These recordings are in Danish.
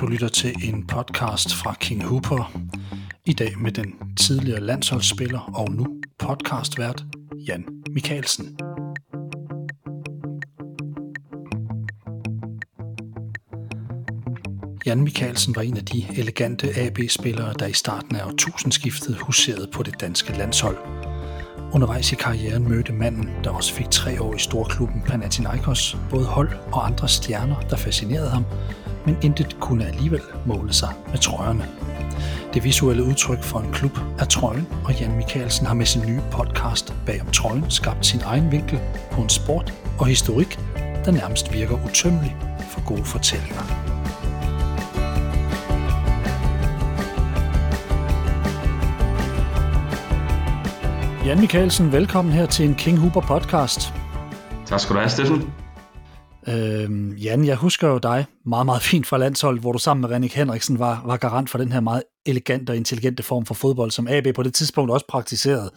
Du lytter til en podcast fra King Hooper. I dag med den tidligere landsholdsspiller og nu podcastvært Jan Mikkelsen. Jan Mikkelsen var en af de elegante AB-spillere, der i starten af årtusindskiftet huserede på det danske landshold. Undervejs i karrieren mødte manden, der også fik tre år i storklubben Panathinaikos, både hold og andre stjerner, der fascinerede ham, men intet kunne alligevel måle sig med trøjerne. Det visuelle udtryk for en klub er trøjen, og Jan Mikkelsen har med sin nye podcast bag om trøjen skabt sin egen vinkel på en sport og historik, der nærmest virker utømmelig for gode fortællinger. Jan Mikkelsen, velkommen her til en King Huber podcast. Tak skal du have, Steffen. Øhm, Jan, jeg husker jo dig meget, meget fint fra landsholdet, hvor du sammen med Renik Henriksen var, var garant for den her meget elegante og intelligente form for fodbold, som AB på det tidspunkt også praktiserede.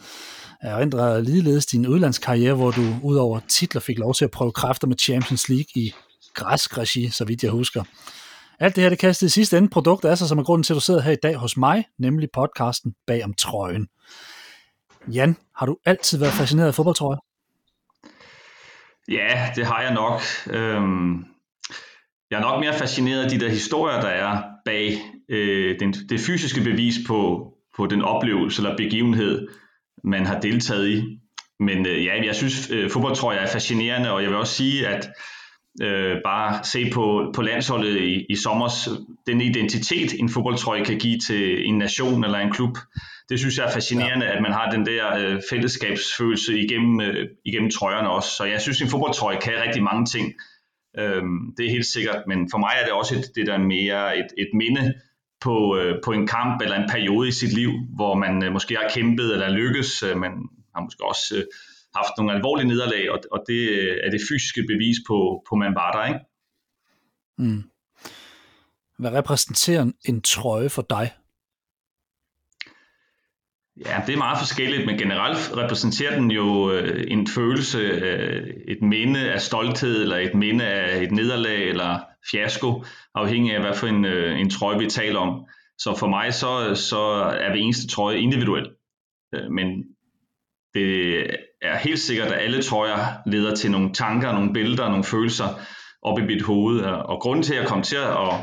Jeg ændrer ligeledes din udlandskarriere, hvor du udover titler fik lov til at prøve kræfter med Champions League i græsk regi, så vidt jeg husker. Alt det her, det kastede i sidste ende produkt af sig, som er grunden til, at du sidder her i dag hos mig, nemlig podcasten Bag om trøjen. Jan, har du altid været fascineret af fodboldtrøjer? Ja, det har jeg nok. Øhm, jeg er nok mere fascineret af de der historier, der er bag øh, den, det fysiske bevis på, på den oplevelse eller begivenhed, man har deltaget i. Men øh, ja, jeg synes, øh, jeg er fascinerende, og jeg vil også sige, at øh, bare se på, på landsholdet i, i sommer, den identitet, en fodboldtrøje kan give til en nation eller en klub, det synes jeg er fascinerende, ja. at man har den der øh, fællesskabsfølelse igennem, øh, igennem trøjerne også. Så jeg synes, en fodboldtrøje kan rigtig mange ting. Øhm, det er helt sikkert, men for mig er det også et, det der mere et, et minde på, øh, på en kamp eller en periode i sit liv, hvor man øh, måske har kæmpet eller lykkes. Øh, man har måske også øh, haft nogle alvorlige nederlag, og, og det øh, er det fysiske bevis på, på man var der. Ikke? Mm. Hvad repræsenterer en trøje for dig? Ja, det er meget forskelligt, men generelt repræsenterer den jo øh, en følelse, øh, et minde af stolthed, eller et minde af et nederlag, eller fiasko, afhængig af, hvad for en, øh, en trøje vi taler om. Så for mig, så, så er hver eneste trøje individuel. Men det er helt sikkert, at alle trøjer leder til nogle tanker, nogle billeder, nogle følelser op i mit hoved. Og grunden til, at jeg kom til at,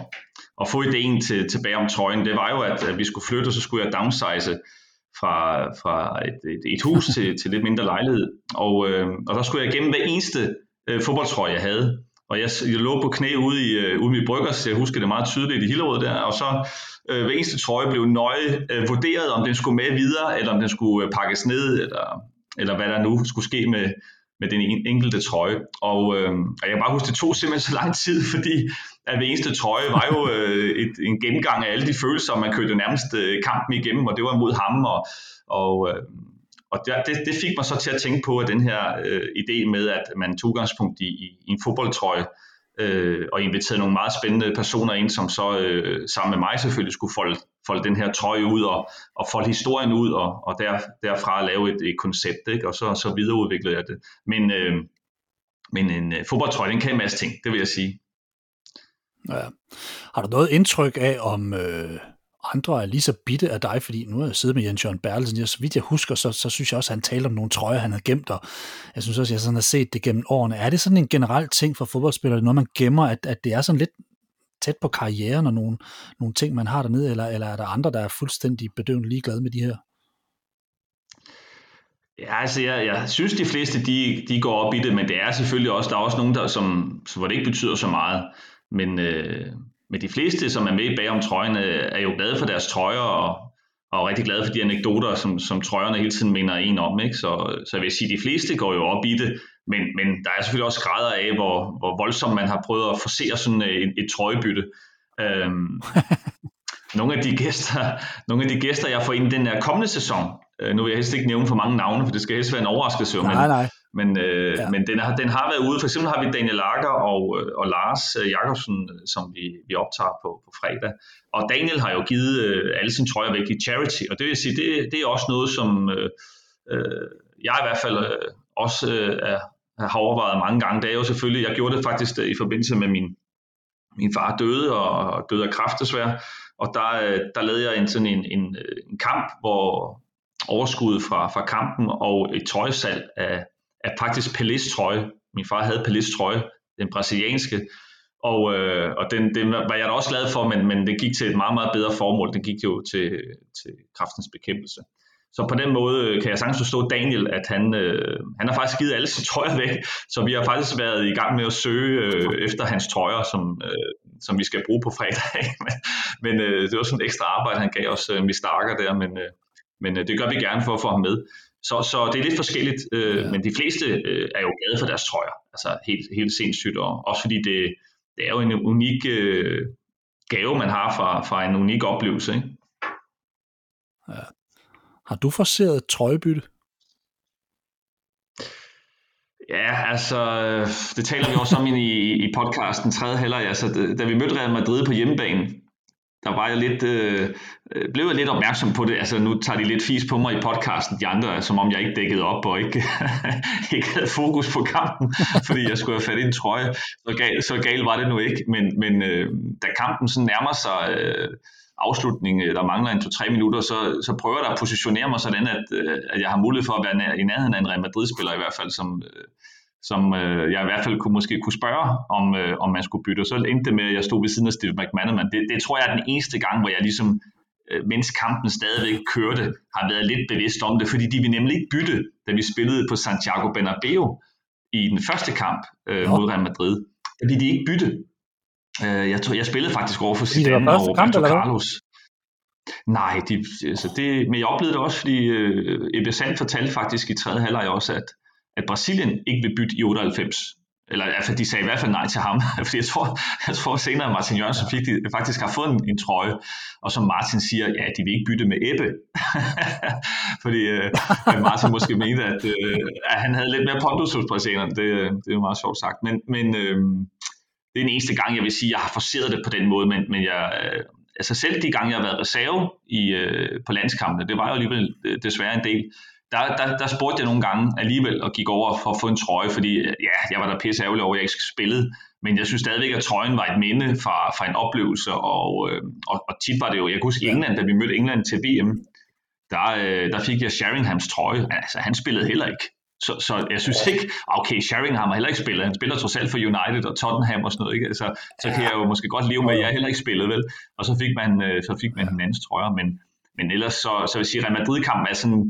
at få ideen til, tilbage om trøjen, det var jo, at vi skulle flytte, og så skulle jeg downsize fra, fra et, et, et hus til, til lidt mindre lejlighed. Og, øh, og der skulle jeg igennem hver eneste øh, fodboldtrøje, jeg havde. Og jeg, jeg lå på knæ ude i, øh, ude i Brygger, så jeg husker det meget tydeligt i Hillerød der, og så øh, hver eneste trøje blev nøje øh, vurderet, om den skulle med videre, eller om den skulle øh, pakkes ned, eller, eller hvad der nu skulle ske med, med den enkelte trøje. Og, øh, og jeg kan bare huske, det tog simpelthen så lang tid, fordi at hver eneste trøje var jo øh, et, en gennemgang af alle de følelser, man kørte nærmest øh, kampen igennem, og det var mod ham, og, og, øh, og det, det fik mig så til at tænke på, at den her øh, idé med, at man tog udgangspunkt i, i, i en fodboldtrøje, øh, og inviterede nogle meget spændende personer ind, som så øh, sammen med mig selvfølgelig skulle folde, folde den her trøje ud og, og folde historien ud, og, og der, derfra lave et, et koncept, ikke? og så, så videreudviklede jeg det. Men, øh, men en øh, fodboldtrøje, den kan en masse ting, det vil jeg sige. Ja. Har du noget indtryk af, om øh, andre er lige så bitte af dig, fordi nu har jeg siddet med Jens Jørgen Bertelsen, så vidt jeg husker, så, så synes jeg også, at han taler om nogle trøjer, han har gemt, og jeg synes også, at jeg sådan har set det gennem årene. Er det sådan en generel ting for fodboldspillere, når man gemmer, at, at det er sådan lidt tæt på karrieren og nogle, nogle ting, man har dernede, eller, eller er der andre, der er fuldstændig bedøvende ligeglade med de her? Ja, altså jeg, jeg synes, de fleste de, de går op i det, men det er selvfølgelig også, der er også nogen, der, som, hvor det ikke betyder så meget. Men, øh, men de fleste, som er med bag om trøjen, øh, er jo glade for deres trøjer og, og rigtig glade for de anekdoter, som, som trøjerne hele tiden minder en om. Ikke? Så, så jeg vil sige, at de fleste går jo op i det, men, men der er selvfølgelig også grader af, hvor, hvor voldsomt man har prøvet at forsere sådan et, et trøjebytte. Øhm, nogle af de gæster, nogle af de gæster, jeg får ind den her kommende sæson, øh, nu vil jeg helst ikke nævne for mange navne, for det skal helst være en overraskelse. Nej, men, nej. Men, øh, ja. men den, har, den har været ude. For eksempel har vi Daniel Lager og, øh, og Lars øh, Jakobsen, som vi, vi optager på, på fredag. Og Daniel har jo givet øh, alle sine trøjer væk i charity, og det vil sige, det, det er også noget, som øh, øh, jeg i hvert fald øh, også øh, er, har overvejet mange gange. Det er jo selvfølgelig, jeg gjorde det faktisk i forbindelse med min, min far døde, og døde af kraft desværre. Og der, øh, der lavede jeg en, sådan en, en, en kamp, hvor overskuddet fra, fra kampen og et trøjesalg af, at faktisk Pelés trøje. Min far havde Pelés trøje, den brasilianske, og, øh, og den, den var jeg da også glad for, men, men det gik til et meget, meget bedre formål. Den gik jo til, til kraftens bekæmpelse. Så på den måde øh, kan jeg sagtens forstå Daniel, at han, øh, han har faktisk givet alle sine trøjer væk, så vi har faktisk været i gang med at søge øh, efter hans trøjer, som, øh, som vi skal bruge på fredag. men øh, det var sådan et ekstra arbejde, han gav os, øh, vi starker der, men, øh, men øh, det gør vi gerne for at få ham med. Så, så det er lidt forskelligt, øh, ja. men de fleste øh, er jo glade for deres trøjer, altså helt, helt sindssygt, og også fordi det, det er jo en unik øh, gave, man har fra, fra en unik oplevelse. Ikke? Ja. Har du forseret trøjebytte? Ja, altså, det taler vi også om i, i podcasten tredje halvleg. Altså, da vi mødte Real Madrid på hjemmebane, der var jeg lidt, øh, øh, blev jeg lidt opmærksom på det. Altså, nu tager de lidt fis på mig i podcasten, de andre, som om jeg ikke dækkede op og ikke, ikke havde fokus på kampen, fordi jeg skulle have fat i en trøje. Så gal, så gal var det nu ikke. Men, men øh, da kampen sådan nærmer sig... Øh, afslutning, øh, der mangler en to-tre minutter, så, så prøver jeg at positionere mig sådan, at, øh, at jeg har mulighed for at være i nærheden af en Real Madrid-spiller i hvert fald, som, øh, som jeg i hvert fald kunne, måske kunne spørge, om, om man skulle bytte. Og så endte det med, at jeg stod ved siden af Steve McManaman. Det, det tror jeg er den eneste gang, hvor jeg ligesom, mens kampen stadigvæk kørte, har været lidt bevidst om det, fordi de ville nemlig ikke bytte, da vi spillede på Santiago Bernabeu i den første kamp øh, mod Real Madrid. Der ville de ikke bytte. Øh, jeg, tror, jeg spillede faktisk over for Zidane og Roberto Carlos. Nej, de, altså det, men jeg oplevede det også, fordi øh, Ebbe Sand fortalte faktisk i tredje halvleg også, at, at Brasilien ikke vil bytte i 98. Eller altså, de sagde i hvert fald nej til ham, fordi jeg tror, jeg tror senere, at Martin Jørgensen fik de, faktisk har fået en, en trøje, og som Martin siger, ja, de vil ikke bytte med Ebbe. fordi øh, Martin måske mente, at, øh, at han havde lidt mere pondus hos brasilianerne. Det, øh, det er jo meget sjovt sagt. Men, men øh, det er den eneste gang, jeg vil sige, at jeg har forceret det på den måde, men, men jeg, øh, altså selv de gange, jeg har været reserve i, øh, på landskampene, det var jo alligevel øh, desværre en del, der, der, der spurgte jeg nogle gange alligevel og gik over for at få en trøje, fordi ja, jeg var da pisse ærgerlig over, at jeg ikke spillede, men jeg synes stadigvæk, at trøjen var et minde fra, fra en oplevelse, og, øh, og, og tit var det jo, jeg kan huske England, da vi mødte England til VM, der, øh, der fik jeg Sheringhams trøje, altså han spillede heller ikke, så, så jeg synes ikke, okay, Sheringham har heller ikke spillet. Han spiller trods alt for United og Tottenham og sådan noget. Ikke? Altså, så kan jeg jo måske godt leve med, at jeg heller ikke spillet, vel? Og så fik man, øh, så fik man den trøjer. Men, men ellers så, så vil jeg sige, at Real Madrid-kampen er sådan,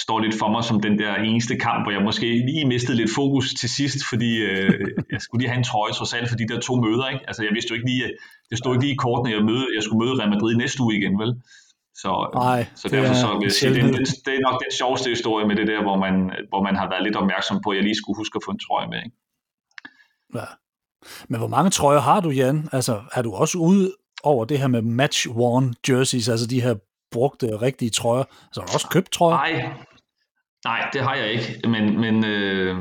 står lidt for mig som den der eneste kamp, hvor jeg måske lige mistede lidt fokus til sidst, fordi øh, jeg skulle lige have en trøje trods alt for de der to møder. Ikke? Altså jeg vidste jo ikke lige, det stod ikke lige i kortene, jeg, møde, jeg skulle møde Real Madrid næste uge igen, vel? Så, Nej, så derfor så vil jeg sige, det, det, det er nok den sjoveste historie med det der, hvor man, hvor man har været lidt opmærksom på, at jeg lige skulle huske at få en trøje med. Ikke? Ja. Men hvor mange trøjer har du, Jan? Altså, er du også ude over det her med match-worn jerseys, altså de her brugte, rigtige trøjer? Så har du også købt trøjer? Nej, Nej, det har jeg ikke, men, men øh,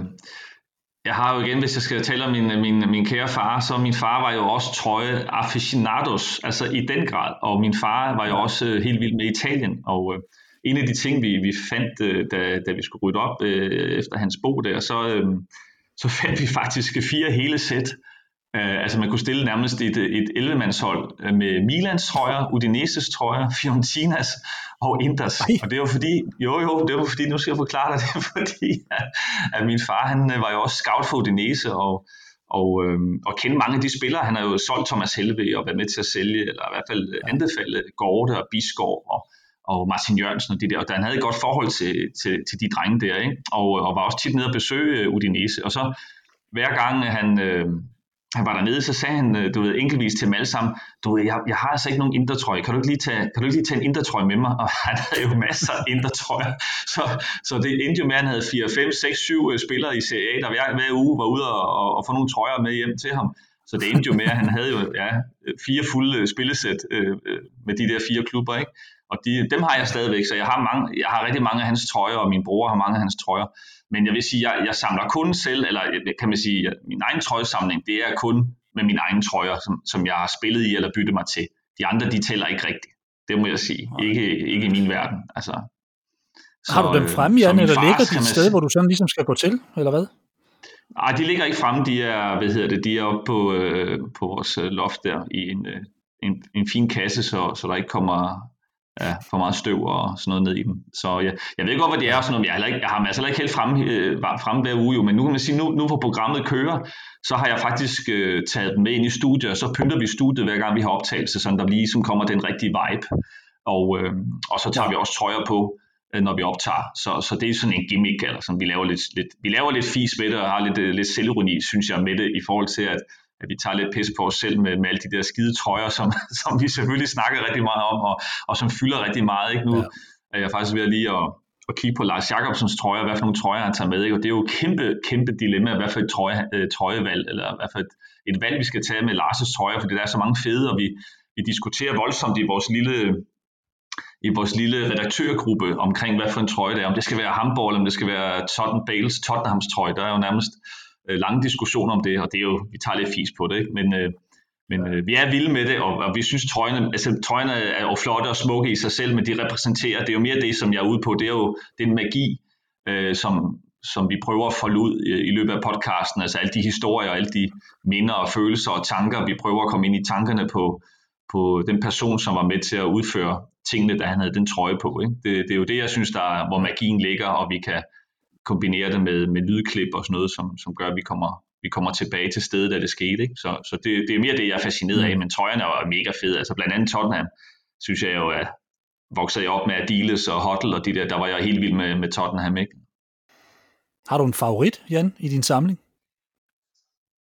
jeg har jo igen, hvis jeg skal tale om min, min, min kære far, så min far var jo også trøje aficionados, altså i den grad, og min far var jo også øh, helt vild med Italien, og øh, en af de ting, vi, vi fandt, øh, da, da vi skulle rydde op øh, efter hans bo der, så, øh, så fandt vi faktisk fire hele sæt Uh, altså man kunne stille nærmest et, et 11-mandshold øh, med Milans trøjer, Udineses trøjer, Fiorentinas og Inters. Ej. Og det var fordi, jo jo, det var fordi, nu skal jeg forklare dig det, fordi at, at min far, han øh, var jo også scout for Udinese, og, og, øhm, og kende mange af de spillere. Han har jo solgt Thomas Helve og været med til at sælge, eller i hvert fald anbefale Gorte og Biskov og, og Martin Jørgensen og de der. Og han havde et godt forhold til, til, til de drenge der, ikke? Og, og var også tit nede og besøge Udinese. Og så hver gang han, øh, han var dernede, så sagde han, øh, du ved, enkeltvis til dem alle sammen, du ved, jeg, jeg har altså ikke nogen indertrøje, kan du ikke lige tage, kan du ikke lige tage en indertrøje med mig? Og han havde jo masser af indertrøjer, så, så det endte jo med, at han havde 4, 5, 6, 7 spillere i Serie A, der hver, hver uge var ude og, og, og få nogle trøjer med hjem til ham. Så det endte jo med, at han havde jo ja, fire fulde øh, spillesæt øh, øh, med de der fire klubber, ikke? Og de, dem har jeg stadigvæk, så jeg har, mange, jeg har rigtig mange af hans trøjer, og min bror har mange af hans trøjer. Men jeg vil sige, jeg, jeg samler kun selv, eller kan man sige, min egen trøjesamling, det er kun med mine egne trøjer, som, som jeg har spillet i eller byttet mig til. De andre, de tæller ikke rigtigt. Det må jeg sige. Ikke, ikke i min verden. Altså, så, har du dem fremme, Jan, eller ligger de et sted, hvor du sådan ligesom skal gå til, eller hvad? Nej, de ligger ikke fremme. De er, hvad hedder det, de er oppe på, øh, på vores øh, loft der i en, øh, en, en fin kasse, så, så der ikke kommer ja, for meget støv og sådan noget ned i dem. Så ja, jeg ved godt, hvad det er og sådan noget. Jeg har, ikke, jeg har altså ikke helt fremme, øh, fremme hver uge, jo, men nu kan man sige, nu, nu hvor programmet kører, så har jeg faktisk øh, taget dem med ind i studiet, og så pynter vi studiet hver gang vi har optagelse, så der lige som kommer den rigtige vibe. Og, øh, og så tager vi også trøjer på, øh, når vi optager. Så, så det er sådan en gimmick, altså, eller sådan, vi laver lidt, lidt, vi laver lidt fis med det, og har lidt, øh, lidt selvironi, synes jeg, med det, i forhold til, at, at vi tager lidt pis på os selv med, med alle de der skide trøjer, som, som vi selvfølgelig snakker rigtig meget om, og, og som fylder rigtig meget. Ikke? Nu ja. er jeg faktisk ved at lige at, at kigge på Lars Jacobsens trøjer, hvad for nogle trøjer han tager med. Ikke? Og det er jo et kæmpe, kæmpe dilemma, hvad for et trøje, øh, trøjevalg, eller hvad for et, et valg, vi skal tage med Lars' trøjer, fordi der er så mange fede, og vi, vi diskuterer voldsomt i vores lille i vores lille redaktørgruppe omkring, hvad for en trøje det er. Om det skal være Hamburg, eller om det skal være Tottenham Bales Tottenhams trøje. Der er jo nærmest øh, lange diskussioner om det, og det er jo, vi tager lidt fis på det, ikke? men, øh, men øh, vi er vilde med det, og, og vi synes trøjerne, altså trøjerne er jo flotte og smukke i sig selv, men de repræsenterer, det er jo mere det, som jeg er ude på, det er jo den magi, øh, som, som vi prøver at folde ud i, i løbet af podcasten, altså alle de historier, alle de minder og følelser og tanker, vi prøver at komme ind i tankerne på, på den person, som var med til at udføre tingene, da han havde den trøje på. Ikke? Det, det er jo det, jeg synes, der er, hvor magien ligger, og vi kan kombinere det med, med lydklip og sådan noget, som, som gør, at vi kommer, vi kommer tilbage til stedet, da det skete. Ikke? Så, så det, det er mere det, jeg er fascineret af, mm. men trøjerne er mega fede. Altså blandt andet Tottenham, synes jeg jo, at voksede jeg op med Adiles og Hotel og de der, der var jeg helt vild med, med Tottenham. Ikke? Har du en favorit, Jan, i din samling?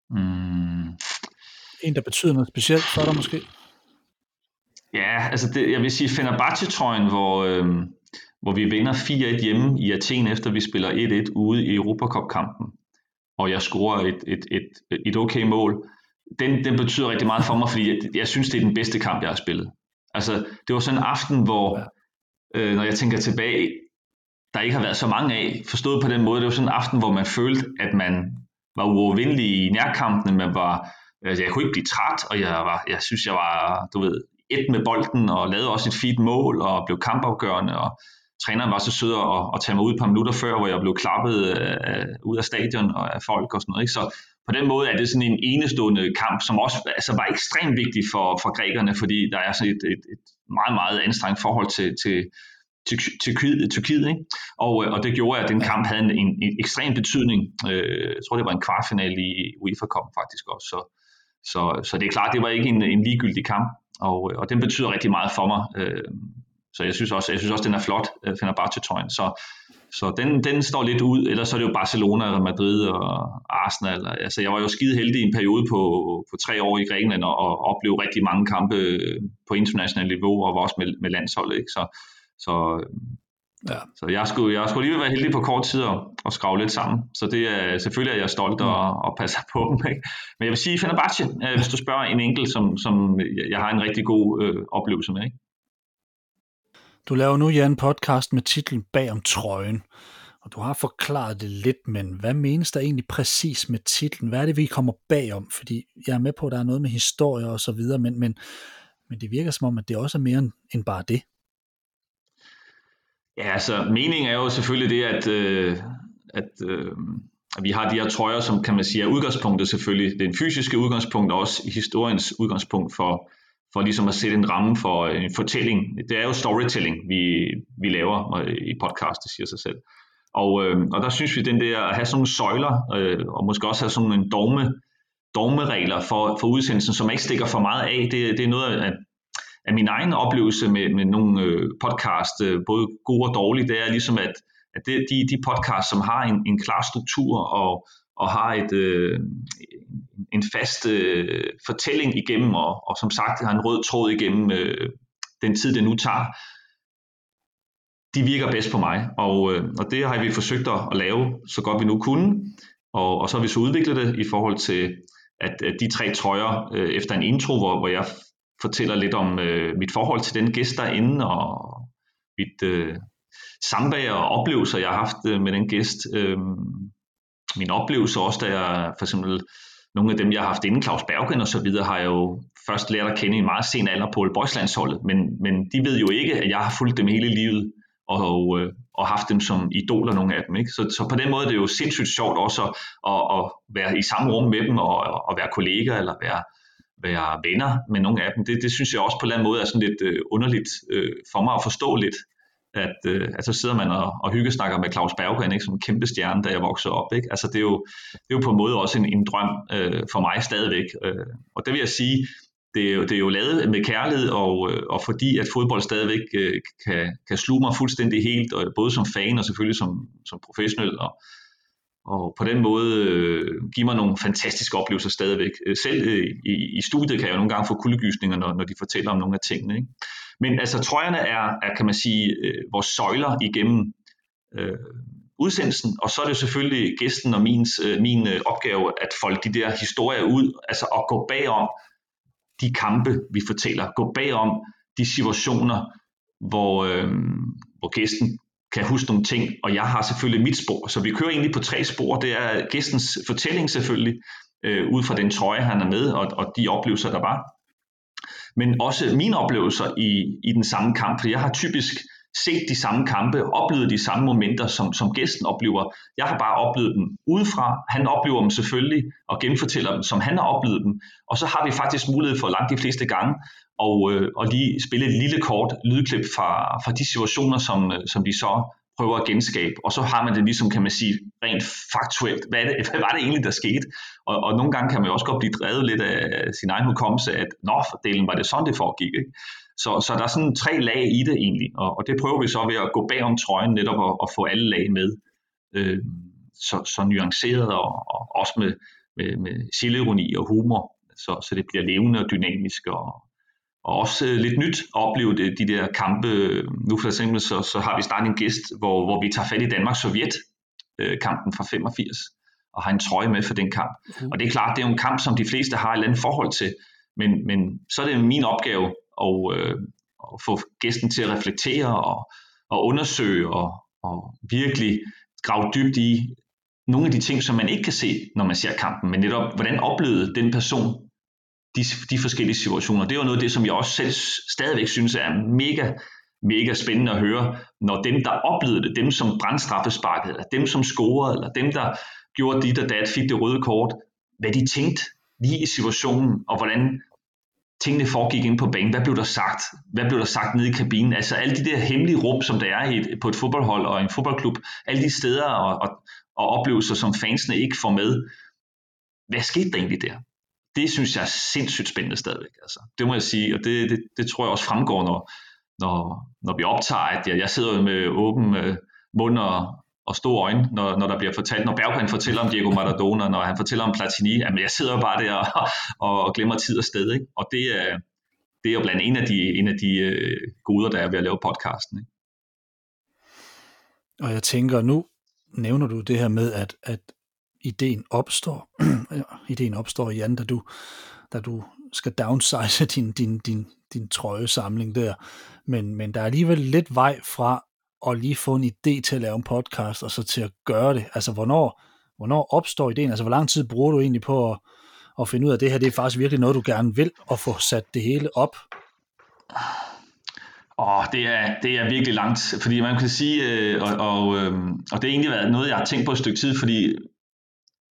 Mm. En, der betyder noget specielt for dig måske? Ja, altså det, jeg vil sige Fenerbahce-trøjen, hvor, øh, hvor vi vinder 4-1 hjemme i Athen, efter vi spiller 1-1 ude i Europacup-kampen, og jeg scorer et, et, et, et okay mål. Den, den betyder rigtig meget for mig, fordi jeg, jeg synes, det er den bedste kamp, jeg har spillet. Altså, det var sådan en aften, hvor, øh, når jeg tænker tilbage, der ikke har været så mange af, forstået på den måde, det var sådan en aften, hvor man følte, at man var uovervindelig i nærkampene, man var, altså jeg kunne ikke blive træt, og jeg, var, jeg synes, jeg var, du ved, et med bolden og lavede også et fint mål og blev kampafgørende og træneren var så sød at, at tage mig ud et par minutter før, hvor jeg blev klappet øh, øh, ud af stadion og af folk og sådan noget. Ikke? Så på den måde er det sådan en enestående kamp, som også altså, var ekstremt vigtig for, for grækerne, fordi der er sådan et, et, et meget, meget anstrengt forhold til, til, til, til Tyrkiet, ikke? Og, øh, og det gjorde, at den kamp havde en, en, en ekstrem betydning. Øh, jeg tror, det var en kvartfinale i UEFA Cup faktisk også. Så, så, så det er klart, det var ikke en, en ligegyldig kamp, og, øh, og den betyder rigtig meget for mig. Øh, så jeg synes også, jeg synes også den er flot, øh, Fenerbahce-trøjen. Så, så den, den står lidt ud, ellers så er det jo Barcelona, Real Madrid og Arsenal. Altså jeg var jo skide heldig i en periode på, på tre år i Grækenland og, og oplevede rigtig mange kampe øh, på internationalt niveau og var også med, med landsholdet. Ikke? Så, så, øh, ja. så jeg, skulle, jeg skulle lige være heldig på kort tid og, og skrave lidt sammen. Så det er selvfølgelig er jeg stolt og, mm. og passer på dem. Ikke? Men jeg vil sige Fenerbahce, øh, hvis du spørger en enkelt, som, som jeg har en rigtig god øh, oplevelse med. Ikke? Du laver nu, Jan, podcast med titlen Bag om trøjen. Og du har forklaret det lidt, men hvad menes der egentlig præcis med titlen? Hvad er det, vi kommer bag om? Fordi jeg er med på, at der er noget med historie og så videre, men, men, men det virker som om, at det også er mere end bare det. Ja, altså meningen er jo selvfølgelig det, at, øh, at, øh, vi har de her trøjer, som kan man sige er udgangspunktet selvfølgelig. Det er fysiske udgangspunkt, og også historiens udgangspunkt for, for ligesom at sætte en ramme for øh, en fortælling. Det er jo storytelling, vi, vi laver øh, i podcast, det siger sig selv. Og, øh, og der synes vi, den der at have sådan nogle søjler, øh, og måske også have sådan en dogme, dogmeregler for, for udsendelsen, som ikke stikker for meget af, det, det er noget af, af min egen oplevelse med, med nogle øh, podcast, øh, både gode og dårlige, det er ligesom, at, at det, de, de podcasts, som har en, en klar struktur og, og har et, øh, en fast øh, fortælling igennem, og, og som sagt har en rød tråd igennem øh, den tid, det nu tager, de virker bedst på mig, og, øh, og det har vi forsøgt at, lave så godt vi nu kunne, og, og så har vi så udviklet det i forhold til, at, at de tre trøjer øh, efter en intro, hvor, hvor jeg fortæller lidt om øh, mit forhold til den gæst derinde, og mit øh, samvær og oplevelser, jeg har haft øh, med den gæst. Øh, min oplevelse også, da jeg for eksempel nogle af dem, jeg har haft inden, Claus Bergen og så videre, har jeg jo først lært at kende i en meget sen alder på Boyslandsholdet, men, men de ved jo ikke, at jeg har fulgt dem hele livet, og, og, øh, og haft dem som idoler, nogle af dem. Ikke? Så, så på den måde er det jo sindssygt sjovt også at, at, at være i samme rum med dem, og, at være kolleger, eller være, være venner med nogle af dem. Det, det synes jeg også på en eller anden måde er sådan lidt øh, underligt øh, for mig at forstå lidt, at, øh, at så sidder man og, og hyggesnakker med Claus Berggren, ikke, som en kæmpe stjerne, da jeg voksede op. Ikke? Altså, det, er jo, det er jo på en måde også en, en drøm øh, for mig stadigvæk. Øh, og det vil jeg sige, det er, jo, det er jo lavet med kærlighed, og, øh, og fordi at fodbold stadigvæk øh, kan, kan sluge mig fuldstændig helt, og både som fan og selvfølgelig som, som professionel, og, og på den måde øh, give mig nogle fantastiske oplevelser stadigvæk. Øh, selv øh, i, i studiet kan jeg jo nogle gange få kuldegysninger, når, når de fortæller om nogle af tingene. Ikke? Men altså trøjerne er, er kan man sige, øh, vores søjler igennem øh, udsendelsen, og så er det selvfølgelig gæsten og min, øh, min øh, opgave at folde de der historier ud, altså at gå bagom de kampe, vi fortæller. Gå bagom de situationer, hvor, øh, hvor gæsten kan huske nogle ting, og jeg har selvfølgelig mit spor. Så vi kører egentlig på tre spor. Det er gæstens fortælling selvfølgelig, øh, ud fra den trøje, han er med, og, og de oplevelser, der var. Men også mine oplevelser i, i den samme kamp, for jeg har typisk set de samme kampe, oplevet de samme momenter, som, som gæsten oplever. Jeg har bare oplevet dem udefra. Han oplever dem selvfølgelig og genfortæller dem, som han har oplevet dem. Og så har vi faktisk mulighed for langt de fleste gange og, øh, og lige spille et lille kort lydklip fra, fra de situationer, som, øh, som vi så prøver at genskabe, og så har man det ligesom, kan man sige, rent faktuelt. Hvad, det, hvad var det egentlig, der skete? Og, og nogle gange kan man jo også godt blive drevet lidt af sin egen hukommelse, at nå, delen var det sådan, det foregik. Ikke? Så, så der er sådan tre lag i det egentlig, og, og det prøver vi så ved at gå bag om trøjen netop og, og få alle lag med, øh, så, så nuanceret og, og også med, med, med selvironi og humor, så, så det bliver levende og dynamisk og, og også øh, lidt nyt at opleve det, de der kampe. Nu for eksempel så, så har vi snart en gæst, hvor, hvor vi tager fat i Danmark-Sovjet øh, kampen fra 85 og har en trøje med for den kamp. Mm. Og det er klart, det er jo en kamp, som de fleste har et eller andet forhold til, men, men så er det min opgave og, øh, og få gæsten til at reflektere og, og undersøge og, og virkelig grave dybt i nogle af de ting, som man ikke kan se, når man ser kampen, men netop, hvordan oplevede den person de, de forskellige situationer. Det er jo noget af det, som jeg også selv stadigvæk synes er mega, mega spændende at høre, når dem, der oplevede det, dem som brandstraffesparkede, eller dem som scorede, eller dem, der gjorde dit og dat, fik det røde kort, hvad de tænkte lige i situationen, og hvordan tingene foregik inde på banen. Hvad blev der sagt? Hvad blev der sagt nede i kabinen? Altså alle de der hemmelige rum, som der er i et, på et fodboldhold og en fodboldklub, alle de steder og, og, og oplevelser, som fansene ikke får med. Hvad skete der egentlig der? det synes jeg er sindssygt spændende stadigvæk. Altså. Det må jeg sige, og det, det, det tror jeg også fremgår, når, når, når vi optager, at jeg, jeg sidder med åben øh, mund og, og store øjne, når, når der bliver fortalt, når Bergman fortæller om Diego Maradona, når han fortæller om Platini, jamen jeg sidder bare der og, og, og glemmer tid og sted, ikke? og det er, det er jo blandt en af de, en af de øh, goder, der er ved at lave podcasten. Ikke? Og jeg tænker, nu nævner du det her med, at, at ideen opstår. ideen opstår, Jan, da du, da du skal downsize din, din, din, din trøjesamling der. Men, men der er alligevel lidt vej fra at lige få en idé til at lave en podcast, og så til at gøre det. Altså, hvornår, hvornår opstår ideen? Altså, hvor lang tid bruger du egentlig på at, at finde ud af, at det her det er faktisk virkelig noget, du gerne vil, og få sat det hele op? Åh, det er, det er virkelig langt, fordi man kan sige, øh, og, og, øh, og det har egentlig været noget, jeg har tænkt på et stykke tid, fordi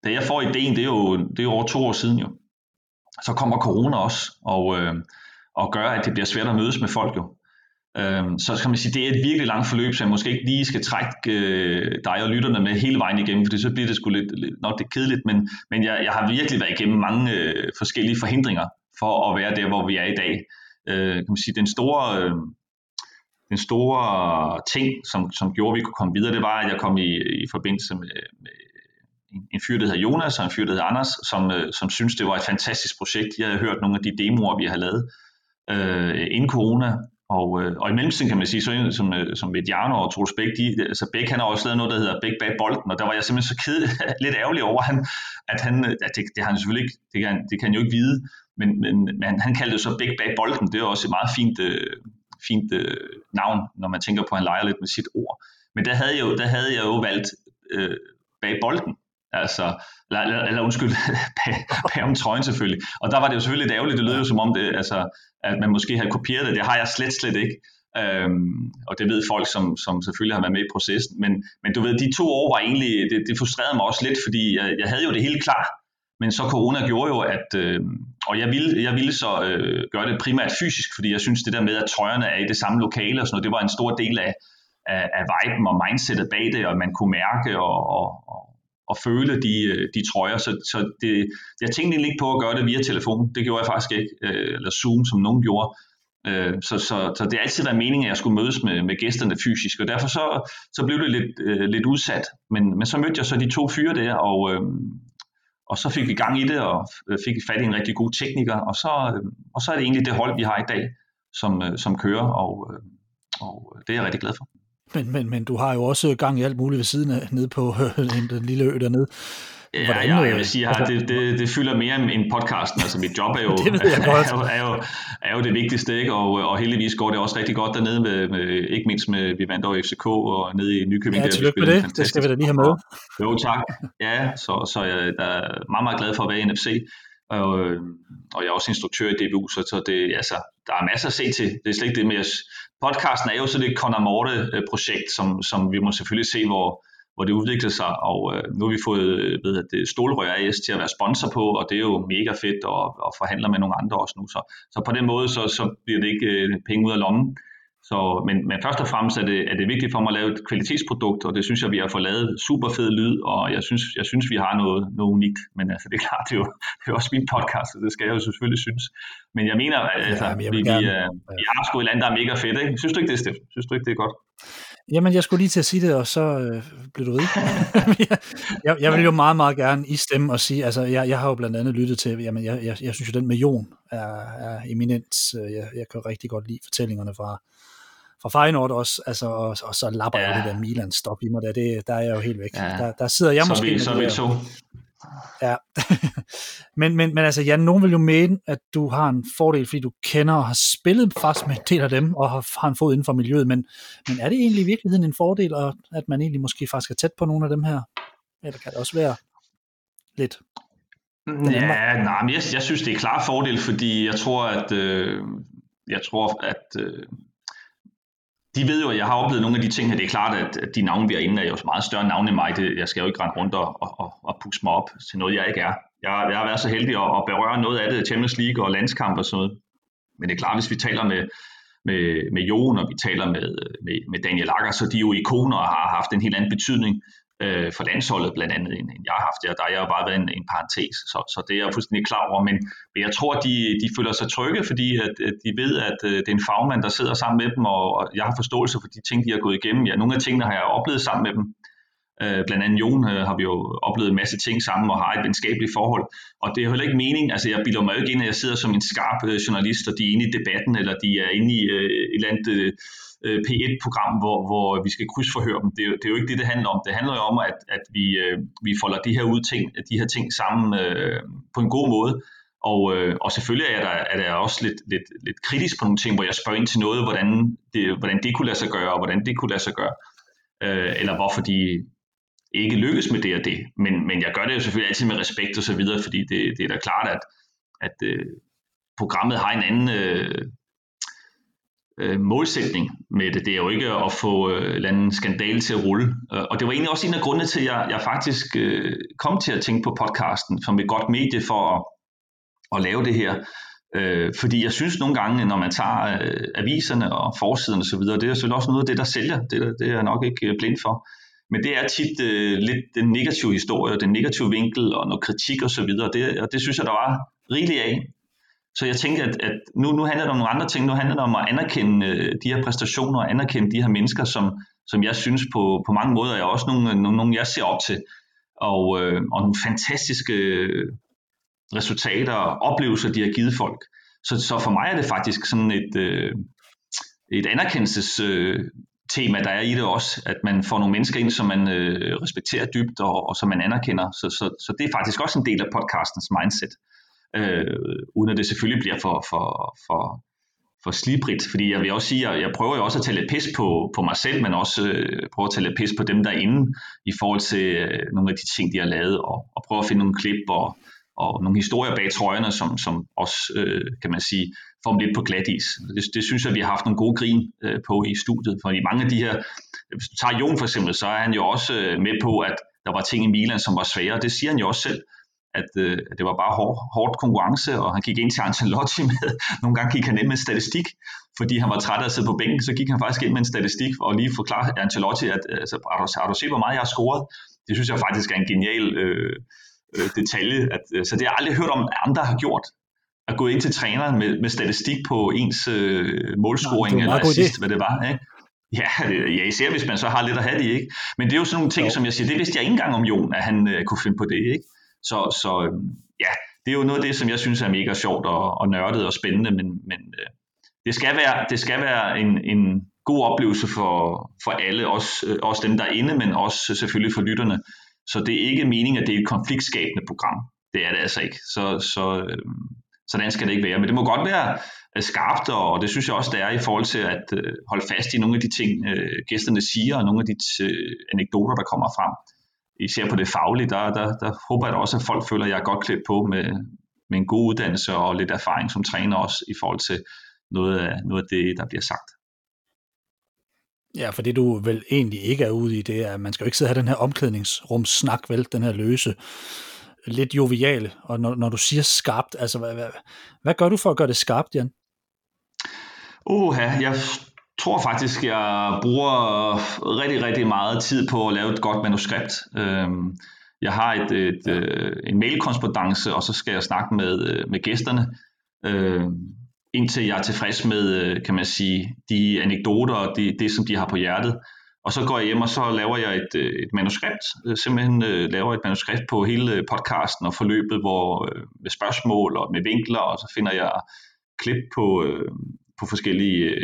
da jeg får ideen, det er jo, det er jo over to år siden jo. Så kommer corona også, og, øh, og gør, at det bliver svært at mødes med folk jo. Øh, så kan man sige, det er et virkelig langt forløb, så jeg måske ikke lige skal trække øh, dig og lytterne med hele vejen igennem, for så bliver det sgu lidt, lidt nok det kedeligt, men, men jeg, jeg har virkelig været igennem mange øh, forskellige forhindringer for at være der, hvor vi er i dag. Øh, kan man sige, den store... Øh, den store ting, som, som gjorde, at vi kunne komme videre, det var, at jeg kom i, i forbindelse med, med en, fyr, der hedder Jonas, og en fyr, der hedder Anders, som, øh, som synes, det var et fantastisk projekt. Jeg havde hørt nogle af de demoer, vi har lavet øh, inden corona, og, øh, og i mellemtiden kan man sige, så som, øh, som Mediano og Troels Bæk, de, altså Bæk han har også lavet noget, der hedder Bæk bag bolden, og der var jeg simpelthen så ked, lidt ærgerlig over, han, at han, at det, det har han selvfølgelig ikke, det kan, det kan han jo ikke vide, men, men, men han kaldte det så Bæk bag bolden, det er også et meget fint, øh, fint øh, navn, når man tænker på, at han leger lidt med sit ord. Men der havde jeg jo, der havde jeg jo valgt øh, bag bolden, Altså, eller, eller undskyld, bag om trøjen selvfølgelig. Og der var det jo selvfølgelig lidt ærgerligt, det lød jo som om det, altså, at man måske havde kopieret det. Det har jeg slet, slet ikke. Øhm, og det ved folk, som, som selvfølgelig har været med i processen. Men, men du ved, de to år var egentlig, det, det frustrerede mig også lidt, fordi jeg, jeg havde jo det hele klar. Men så corona gjorde jo, at, øh, og jeg ville, jeg ville så øh, gøre det primært fysisk, fordi jeg synes det der med, at trøjerne er i det samme lokale og sådan noget, det var en stor del af, af, af viben og mindsetet bag det, og man kunne mærke og, og, og, at føle de, øh, de trøjer. Så, så det, jeg tænkte egentlig ikke på at gøre det via telefon. Det gjorde jeg faktisk ikke, øh, eller Zoom, som nogen gjorde. Øh, så, så, så det har altid været meningen, at jeg skulle mødes med, med gæsterne fysisk, og derfor så, så blev det lidt, øh, lidt udsat. Men, men så mødte jeg så de to fyre der, og, øh, og så fik vi gang i det, og øh, fik fat i en rigtig god tekniker, og så, øh, og så er det egentlig det hold, vi har i dag, som, øh, som kører, og, øh, og øh, det er jeg rigtig glad for. Men, men, men du har jo også gang i alt muligt ved siden af, nede på den lille ø dernede. Hvordan, ja, ja, jeg vil sige, at det, det, det fylder mere end podcasten. Altså mit job er jo, det er, jo, er, jo, er jo det vigtigste, ikke? Og, og heldigvis går det også rigtig godt dernede, med, med, ikke mindst med, vi vandt over FCK og nede i Nykøbing. Ja, tillykke med det, det skal vi da lige have med. Jo, tak. Ja, så, så jeg er meget, meget glad for at være i NFC. Og, øh, og jeg er også instruktør i DBU, så, så det, altså, der er masser at se til. Det er slet ikke det med, podcasten er jo så det Conor Morte-projekt, som, som vi må selvfølgelig se, hvor, hvor det udvikler sig, og øh, nu har vi fået øh, ved at det Stålrør AS til at være sponsor på, og det er jo mega fedt og, og forhandler med nogle andre også nu. Så, så på den måde, så, så bliver det ikke øh, penge ud af lommen. Så, men, men først og fremmest er det, er det vigtigt for mig at lave et kvalitetsprodukt, og det synes jeg, vi har fået lavet super fed lyd, og jeg synes, jeg synes vi har noget, noget unikt. Men altså, det er klart, det er, jo, det er også min podcast, og det skal jeg jo selvfølgelig synes. Men jeg mener, altså, ja, jeg vi, gerne, vi, uh, vi har sgu et land, der er mega fedt. Ikke? Synes du ikke det, Steffen? Synes du ikke, det er godt? Jamen, jeg skulle lige til at sige det, og så øh, blev du ved. jeg, jeg vil jo meget, meget gerne i stemme og sige, altså, jeg, jeg har jo blandt andet lyttet til, jamen, jeg, jeg, jeg synes jo, den med Jon er, er eminent. Jeg, jeg kan rigtig godt lide fortællingerne fra, fra Feyenoord også, altså, og, og så lapper ja. jeg det der Milan stop i mig, der, det, der er jeg jo helt væk. Ja. Der, der sidder jeg så måske... Vi, så vi to. Ja, men, men, men altså Jan, nogen vil jo mene, at du har en fordel, fordi du kender og har spillet fast med en del af dem, og har, har en fod inden for miljøet, men, men er det egentlig i virkeligheden en fordel, at man egentlig måske faktisk er tæt på nogle af dem her? Eller kan det også være lidt? Ja, nej, men jeg, jeg synes, det er klar fordel, fordi jeg tror, at øh, jeg tror, at øh, de ved jo, at jeg har oplevet nogle af de ting her. Det er klart, at, de navne, vi er inde, er jo meget større navne end mig. Det, jeg skal jo ikke rende rundt og, og, og pusse mig op til noget, jeg ikke er. Jeg, jeg har været så heldig at, at berøre noget af det, Champions League og landskamp og sådan noget. Men det er klart, hvis vi taler med, med, med Jon, og vi taler med, med, med Daniel Akker, så de er jo ikoner og har haft en helt anden betydning øh, for landsholdet blandt andet, end, end jeg har haft. Der, der har jeg jo bare været en, en parentes, så, så det er jeg fuldstændig klar over. Men, men jeg tror, de, de føler sig trygge, fordi at, at de ved, at øh, det er en fagmand, der sidder sammen med dem, og, og jeg har forståelse for de ting, de har gået igennem. Ja, nogle af tingene har jeg oplevet sammen med dem. Øh, blandt andet Jon øh, har vi jo oplevet en masse ting sammen og har et venskabeligt forhold. Og det er jo heller ikke mening, altså jeg bilder mig jo ikke ind, at jeg sidder som en skarp øh, journalist, og de er inde i debatten, eller de er inde i øh, et eller andet øh, øh P1-program, hvor, hvor vi skal krydsforhøre dem. Det det er jo ikke det, det handler om. Det handler jo om, at, at vi, øh, vi folder de her, ud ting, de her ting sammen øh, på en god måde. Og, øh, og selvfølgelig er der, er der også lidt, lidt, lidt kritisk på nogle ting, hvor jeg spørger ind til noget, hvordan det, hvordan det kunne lade sig gøre, og hvordan det kunne lade sig gøre. Øh, eller hvorfor de, ikke lykkes med det og det. Men, men jeg gør det jo selvfølgelig altid med respekt og så videre, fordi det, det er da klart, at, at øh, programmet har en anden øh, øh, målsætning med det. Det er jo ikke at få øh, en skandale til at rulle. Øh, og det var egentlig også en af grundene til, at jeg, jeg faktisk øh, kom til at tænke på podcasten som et godt medie for at, at lave det her. Øh, fordi jeg synes nogle gange, når man tager øh, aviserne og forsiderne osv., det er selvfølgelig også noget af det, der sælger. Det, det er jeg nok ikke blind for. Men det er tit øh, lidt den negative historie, den negative vinkel og noget kritik osv., og det, og det synes jeg, der var rigeligt af. Så jeg tænkte, at, at nu, nu handler det om nogle andre ting. Nu handler det om at anerkende øh, de her præstationer, og anerkende de her mennesker, som, som jeg synes på, på mange måder er også nogle, nogle, nogle jeg ser op til. Og, øh, og nogle fantastiske øh, resultater og oplevelser, de har givet folk. Så, så for mig er det faktisk sådan et, øh, et anerkendelses øh, tema, der er i det også, at man får nogle mennesker ind, som man øh, respekterer dybt og, og som man anerkender. Så, så, så det er faktisk også en del af podcastens mindset, øh, uden at det selvfølgelig bliver for, for, for, for slibrigt, fordi jeg vil også sige, at jeg prøver jo også at tage lidt pis på, på mig selv, men også øh, prøver at tage lidt pis på dem derinde, i forhold til øh, nogle af de ting, de har lavet, og, og prøve at finde nogle klip og, og nogle historier bag trøjerne, som, som også, øh, kan man sige, får dem lidt på glat is. Det, det synes jeg, vi har haft nogle gode grin øh, på i studiet, fordi mange af de her, hvis du tager Jon for eksempel, så er han jo også øh, med på, at der var ting i Milan, som var svære, det siger han jo også selv, at, øh, at det var bare hård, hårdt konkurrence, og han gik ind til Ancelotti med, nogle gange gik han ind med statistik, fordi han var træt af at sidde på bænken, så gik han faktisk ind med en statistik og lige forklare Ancelotti, at altså, har, du, har du set, hvor meget jeg har scoret? Det synes jeg faktisk er en genial øh, øh, detalje. At, øh, så det har jeg aldrig hørt om, at andre har gjort. At gå ind til træneren med, med statistik på ens øh, målscoring Nej, eller assist, hvad det var. Ikke? Ja, ja, især hvis man så har lidt at have det, ikke? Men det er jo sådan nogle ting, jo. som jeg siger, det vidste jeg ikke engang om Jon, at han øh, kunne finde på det, ikke? Så, så øhm, ja, det er jo noget af det, som jeg synes er mega sjovt og, og nørdet og spændende, men, men øh, det skal være, det skal være en, en god oplevelse for, for alle, også, øh, også dem, der er inde, men også selvfølgelig for lytterne. Så det er ikke meningen, at det er et konfliktskabende program. Det er det altså ikke. Så, så, øhm, sådan skal det ikke være. Men det må godt være øh, skarpt, og det synes jeg også, det er i forhold til at holde fast i nogle af de ting, gæsterne siger, og nogle af de anekdoter, der kommer frem. Især på det faglige, der, der, der håber jeg da også, at folk føler, at jeg er godt klædt på med, med en god uddannelse og lidt erfaring som træner også i forhold til noget af, noget af det, der bliver sagt. Ja, for det du vel egentlig ikke er ude i, det er, at man skal jo ikke sidde og have den her omklædningsrumsnak, vel, den her løse, lidt joviale, og når, når du siger skarpt, altså hvad, hvad, hvad gør du for at gøre det skarpt, Jan? Uha, jeg tror faktisk, jeg bruger rigtig, rigtig meget tid på at lave et godt manuskript. Øhm, jeg har et, et, øh, en mailkorrespondance, og så skal jeg snakke med, øh, med gæsterne. Øhm, indtil jeg er tilfreds med, øh, kan man sige, de anekdoter og det, det, som de har på hjertet. Og så går jeg hjem, og så laver jeg et, øh, et manuskript, øh, simpelthen laver et manuskript på hele podcasten og forløbet, hvor med spørgsmål og med vinkler, og så finder jeg klip på, på forskellige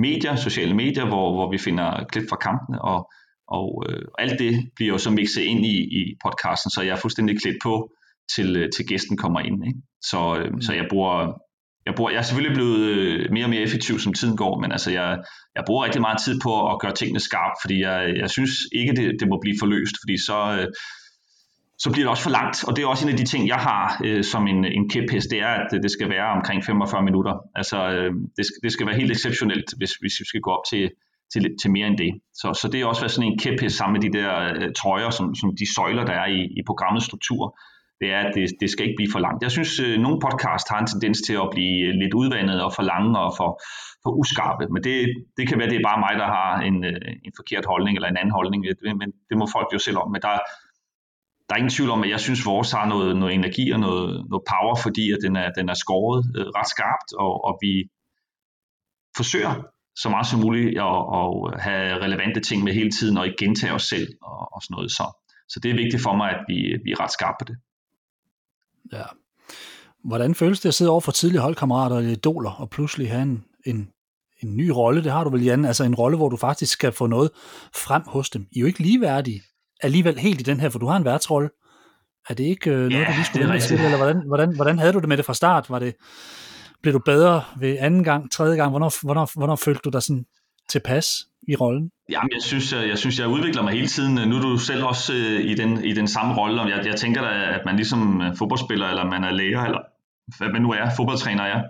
medier, sociale medier, hvor, hvor vi finder klip fra kampene, og, og øh, alt det bliver jo så mixet ind i, i podcasten, så jeg er fuldstændig klædt på, til, til gæsten kommer ind. Ikke? Så, øh, mm. så jeg bruger jeg, bruger, jeg er selvfølgelig blevet øh, mere og mere effektiv, som tiden går, men altså jeg, jeg bruger rigtig meget tid på at gøre tingene skarpt, fordi jeg, jeg synes ikke, det, det må blive forløst, fordi så, øh, så bliver det også for langt. Og det er også en af de ting, jeg har øh, som en, en kæphest, det er, at det skal være omkring 45 minutter. Altså øh, det, skal, det skal være helt exceptionelt, hvis, hvis vi skal gå op til, til, til mere end det. Så, så det er også været sådan en kæphest sammen med de der øh, trøjer, som, som de søjler, der er i, i programmets struktur det er, at det, det skal ikke blive for langt. Jeg synes, øh, nogle podcast har en tendens til at blive øh, lidt udvandet og for lange og for, for uskarpe, men det, det kan være, det er bare mig, der har en, øh, en forkert holdning eller en anden holdning, men det må folk jo selv om. Men der, der er ingen tvivl om, at jeg synes, at vores har noget, noget energi og noget, noget power, fordi at den, er, den er skåret øh, ret skarpt, og, og vi forsøger så meget som muligt at, at have relevante ting med hele tiden, og ikke gentage os selv og, og sådan noget. Så, så det er vigtigt for mig, at vi, vi er ret skarpe på det. Ja. Hvordan føles det at sidde over for tidlige holdkammerater og idoler, og pludselig have en, en, en ny rolle? Det har du vel, Jan? Altså en rolle, hvor du faktisk skal få noget frem hos dem. I er jo ikke ligeværdige alligevel helt i den her, for du har en værtsrolle. Er det ikke øh, noget, ja, du lige skulle vente til, eller hvordan, hvordan, hvordan havde du det med det fra start? Var det, blev du bedre ved anden gang, tredje gang? Hvornår, hvornår, hvornår følte du dig sådan tilpas i rollen? Jamen, jeg synes, jeg, jeg synes, jeg udvikler mig hele tiden. Nu er du selv også øh, i, den, i den samme rolle, og jeg, jeg tænker da, at man ligesom øh, fodboldspiller, eller man er læger, eller hvad man nu er, fodboldtræner er,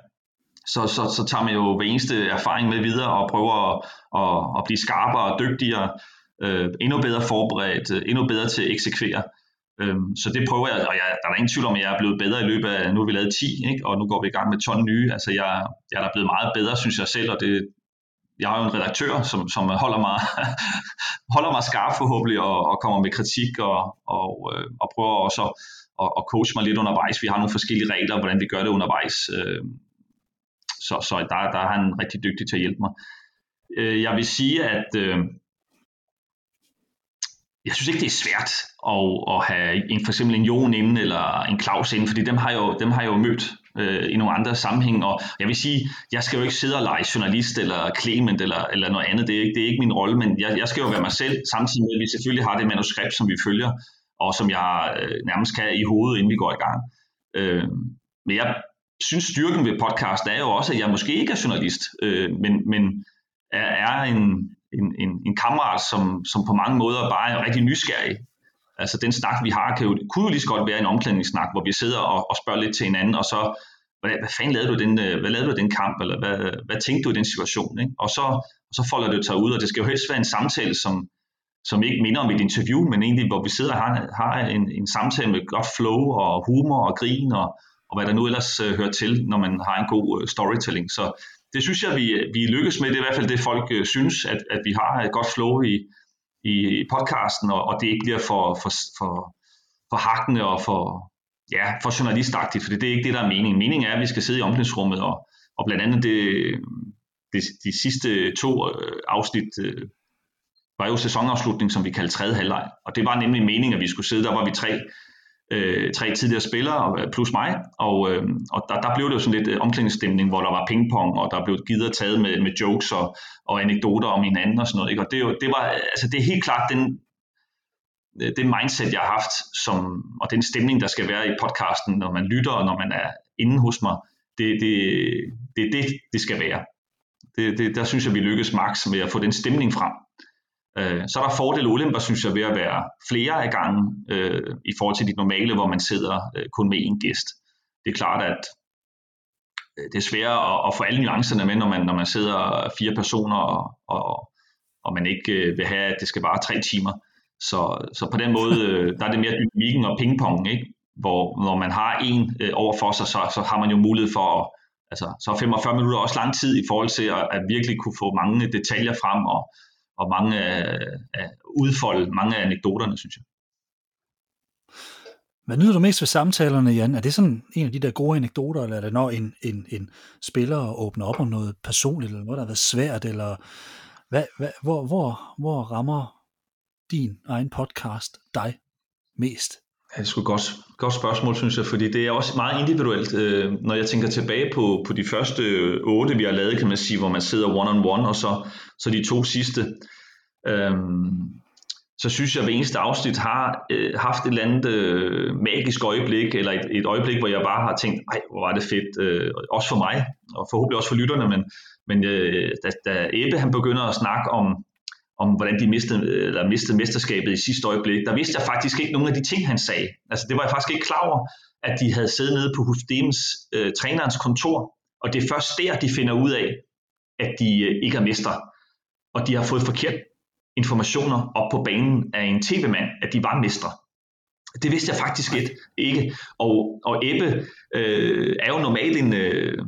så, så, så tager man jo hver eneste erfaring med videre og prøver at, at, at blive skarpere og dygtigere, øh, endnu bedre forberedt, øh, endnu bedre til at eksekvere. Øhm, så det prøver jeg, og jeg, der er ingen tvivl om, at jeg er blevet bedre i løbet af, nu har vi lavet 10, ikke? og nu går vi i gang med 12 nye. Altså jeg, jeg er blevet meget bedre, synes jeg selv, og det, jeg har jo en redaktør, som, som holder, mig, holder mig skarp forhåbentlig og, og kommer med kritik og, og, øh, og prøver også at, at, at coache mig lidt undervejs. Vi har nogle forskellige regler, hvordan vi gør det undervejs. Øh, så, så der, der er han rigtig dygtig til at hjælpe mig. Øh, jeg vil sige, at øh, jeg synes ikke, det er svært at, at have en, for eksempel en Jon inden, eller en Claus inden, fordi dem har jeg jo, dem har jeg jo mødt øh, i nogle andre sammenhæng. Og jeg vil sige, jeg skal jo ikke sidde og lege journalist eller Clement eller, eller noget andet. Det er, ikke, det er ikke min rolle, men jeg, jeg skal jo være mig selv, samtidig med, at vi selvfølgelig har det manuskript, som vi følger, og som jeg øh, nærmest kan i hovedet, inden vi går i gang. Øh, men jeg synes, styrken ved podcast er jo også, at jeg måske ikke er journalist, øh, men, men er, er en, en, en, en kammerat, som, som på mange måder bare er rigtig nysgerrig Altså den snak, vi har, kan jo, kunne jo lige så godt være en omklædningssnak, hvor vi sidder og, og spørger lidt til hinanden, og så, hvad, hvad fanden lavede du den, øh, hvad lavede du den kamp, eller hvad, hvad tænkte du i den situation? Ikke? Og, så, og så folder det sig ud, og det skal jo helst være en samtale, som, som ikke minder om et interview, men egentlig, hvor vi sidder og har, har en, en samtale med godt flow og humor og grin og, og hvad der nu ellers øh, hører til, når man har en god øh, storytelling. Så det synes jeg, vi, øh, vi lykkes med. Det er i hvert fald det, folk øh, synes, at, at vi har et godt flow i, i podcasten, og, og det ikke bliver for, for, for, for hakkende og for, ja, for journalistagtigt, for det er ikke det, der er meningen. Meningen er, at vi skal sidde i omklædningsrummet, og, og blandt andet det, det, de sidste to øh, afsnit øh, var jo sæsonafslutning, som vi kaldte tredje halvleg. Og det var nemlig meningen, at vi skulle sidde, der var vi tre, øh, tre tidligere spillere øh, plus mig, og, øh, og der, der blev det jo sådan lidt øh, omklædningsstemning, hvor der var pingpong, og der blev givet og taget med, med jokes og, og anekdoter om hinanden og sådan noget. Ikke? Og det, det, var, altså, det er helt klart den, øh, det mindset, jeg har haft, som, og den stemning, der skal være i podcasten, når man lytter, og når man er inde hos mig, det er det, det, det, det skal være. Det, det, der synes jeg, vi lykkes max med at få den stemning frem. Øh, så er der fordele og ulemper, synes jeg, ved at være flere af gangen øh, i forhold til de normale, hvor man sidder øh, kun med én gæst. Det er klart, at øh, det er sværere at, at få alle nuancerne med, når man, når man sidder fire personer, og, og, og man ikke øh, vil have, at det skal vare tre timer. Så, så på den måde, øh, der er det mere dynamikken og pingpongen, ikke? hvor når man har en øh, over for sig, så, så har man jo mulighed for at, altså, så 45 minutter er også lang tid i forhold til at, at virkelig kunne få mange detaljer frem, og, og mange af, af udfolde mange af anekdoterne, synes jeg. Hvad nyder du mest ved samtalerne, Jan? Er det sådan en af de der gode anekdoter, eller er det når en, en, en spiller åbner op om noget personligt, eller noget, der har været svært, eller hvad, hvad, hvor, hvor, hvor rammer din egen podcast dig mest? Det er sgu et godt, godt spørgsmål, synes jeg, fordi det er også meget individuelt. Øh, når jeg tænker tilbage på, på de første otte, vi har lavet, kan man sige, hvor man sidder one-on-one, og så, så de to sidste, øh, så synes jeg, at hver eneste afsnit har øh, haft et eller andet øh, magisk øjeblik, eller et, et øjeblik, hvor jeg bare har tænkt, ej, hvor var det fedt, øh, også for mig, og forhåbentlig også for lytterne, men, men øh, da, da Ebbe han begynder at snakke om, om hvordan de mistede, eller mistede mesterskabet i sidste øjeblik, der vidste jeg faktisk ikke nogen af de ting, han sagde. Altså det var jeg faktisk ikke klar over, at de havde siddet nede på Husdems øh, trænerens kontor, og det er først der, de finder ud af, at de øh, ikke er mester, og de har fået forkert informationer op på banen af en tv-mand, at de var mestre. Det vidste jeg faktisk ikke. Og, og Ebbe øh, er jo normalt en, øh,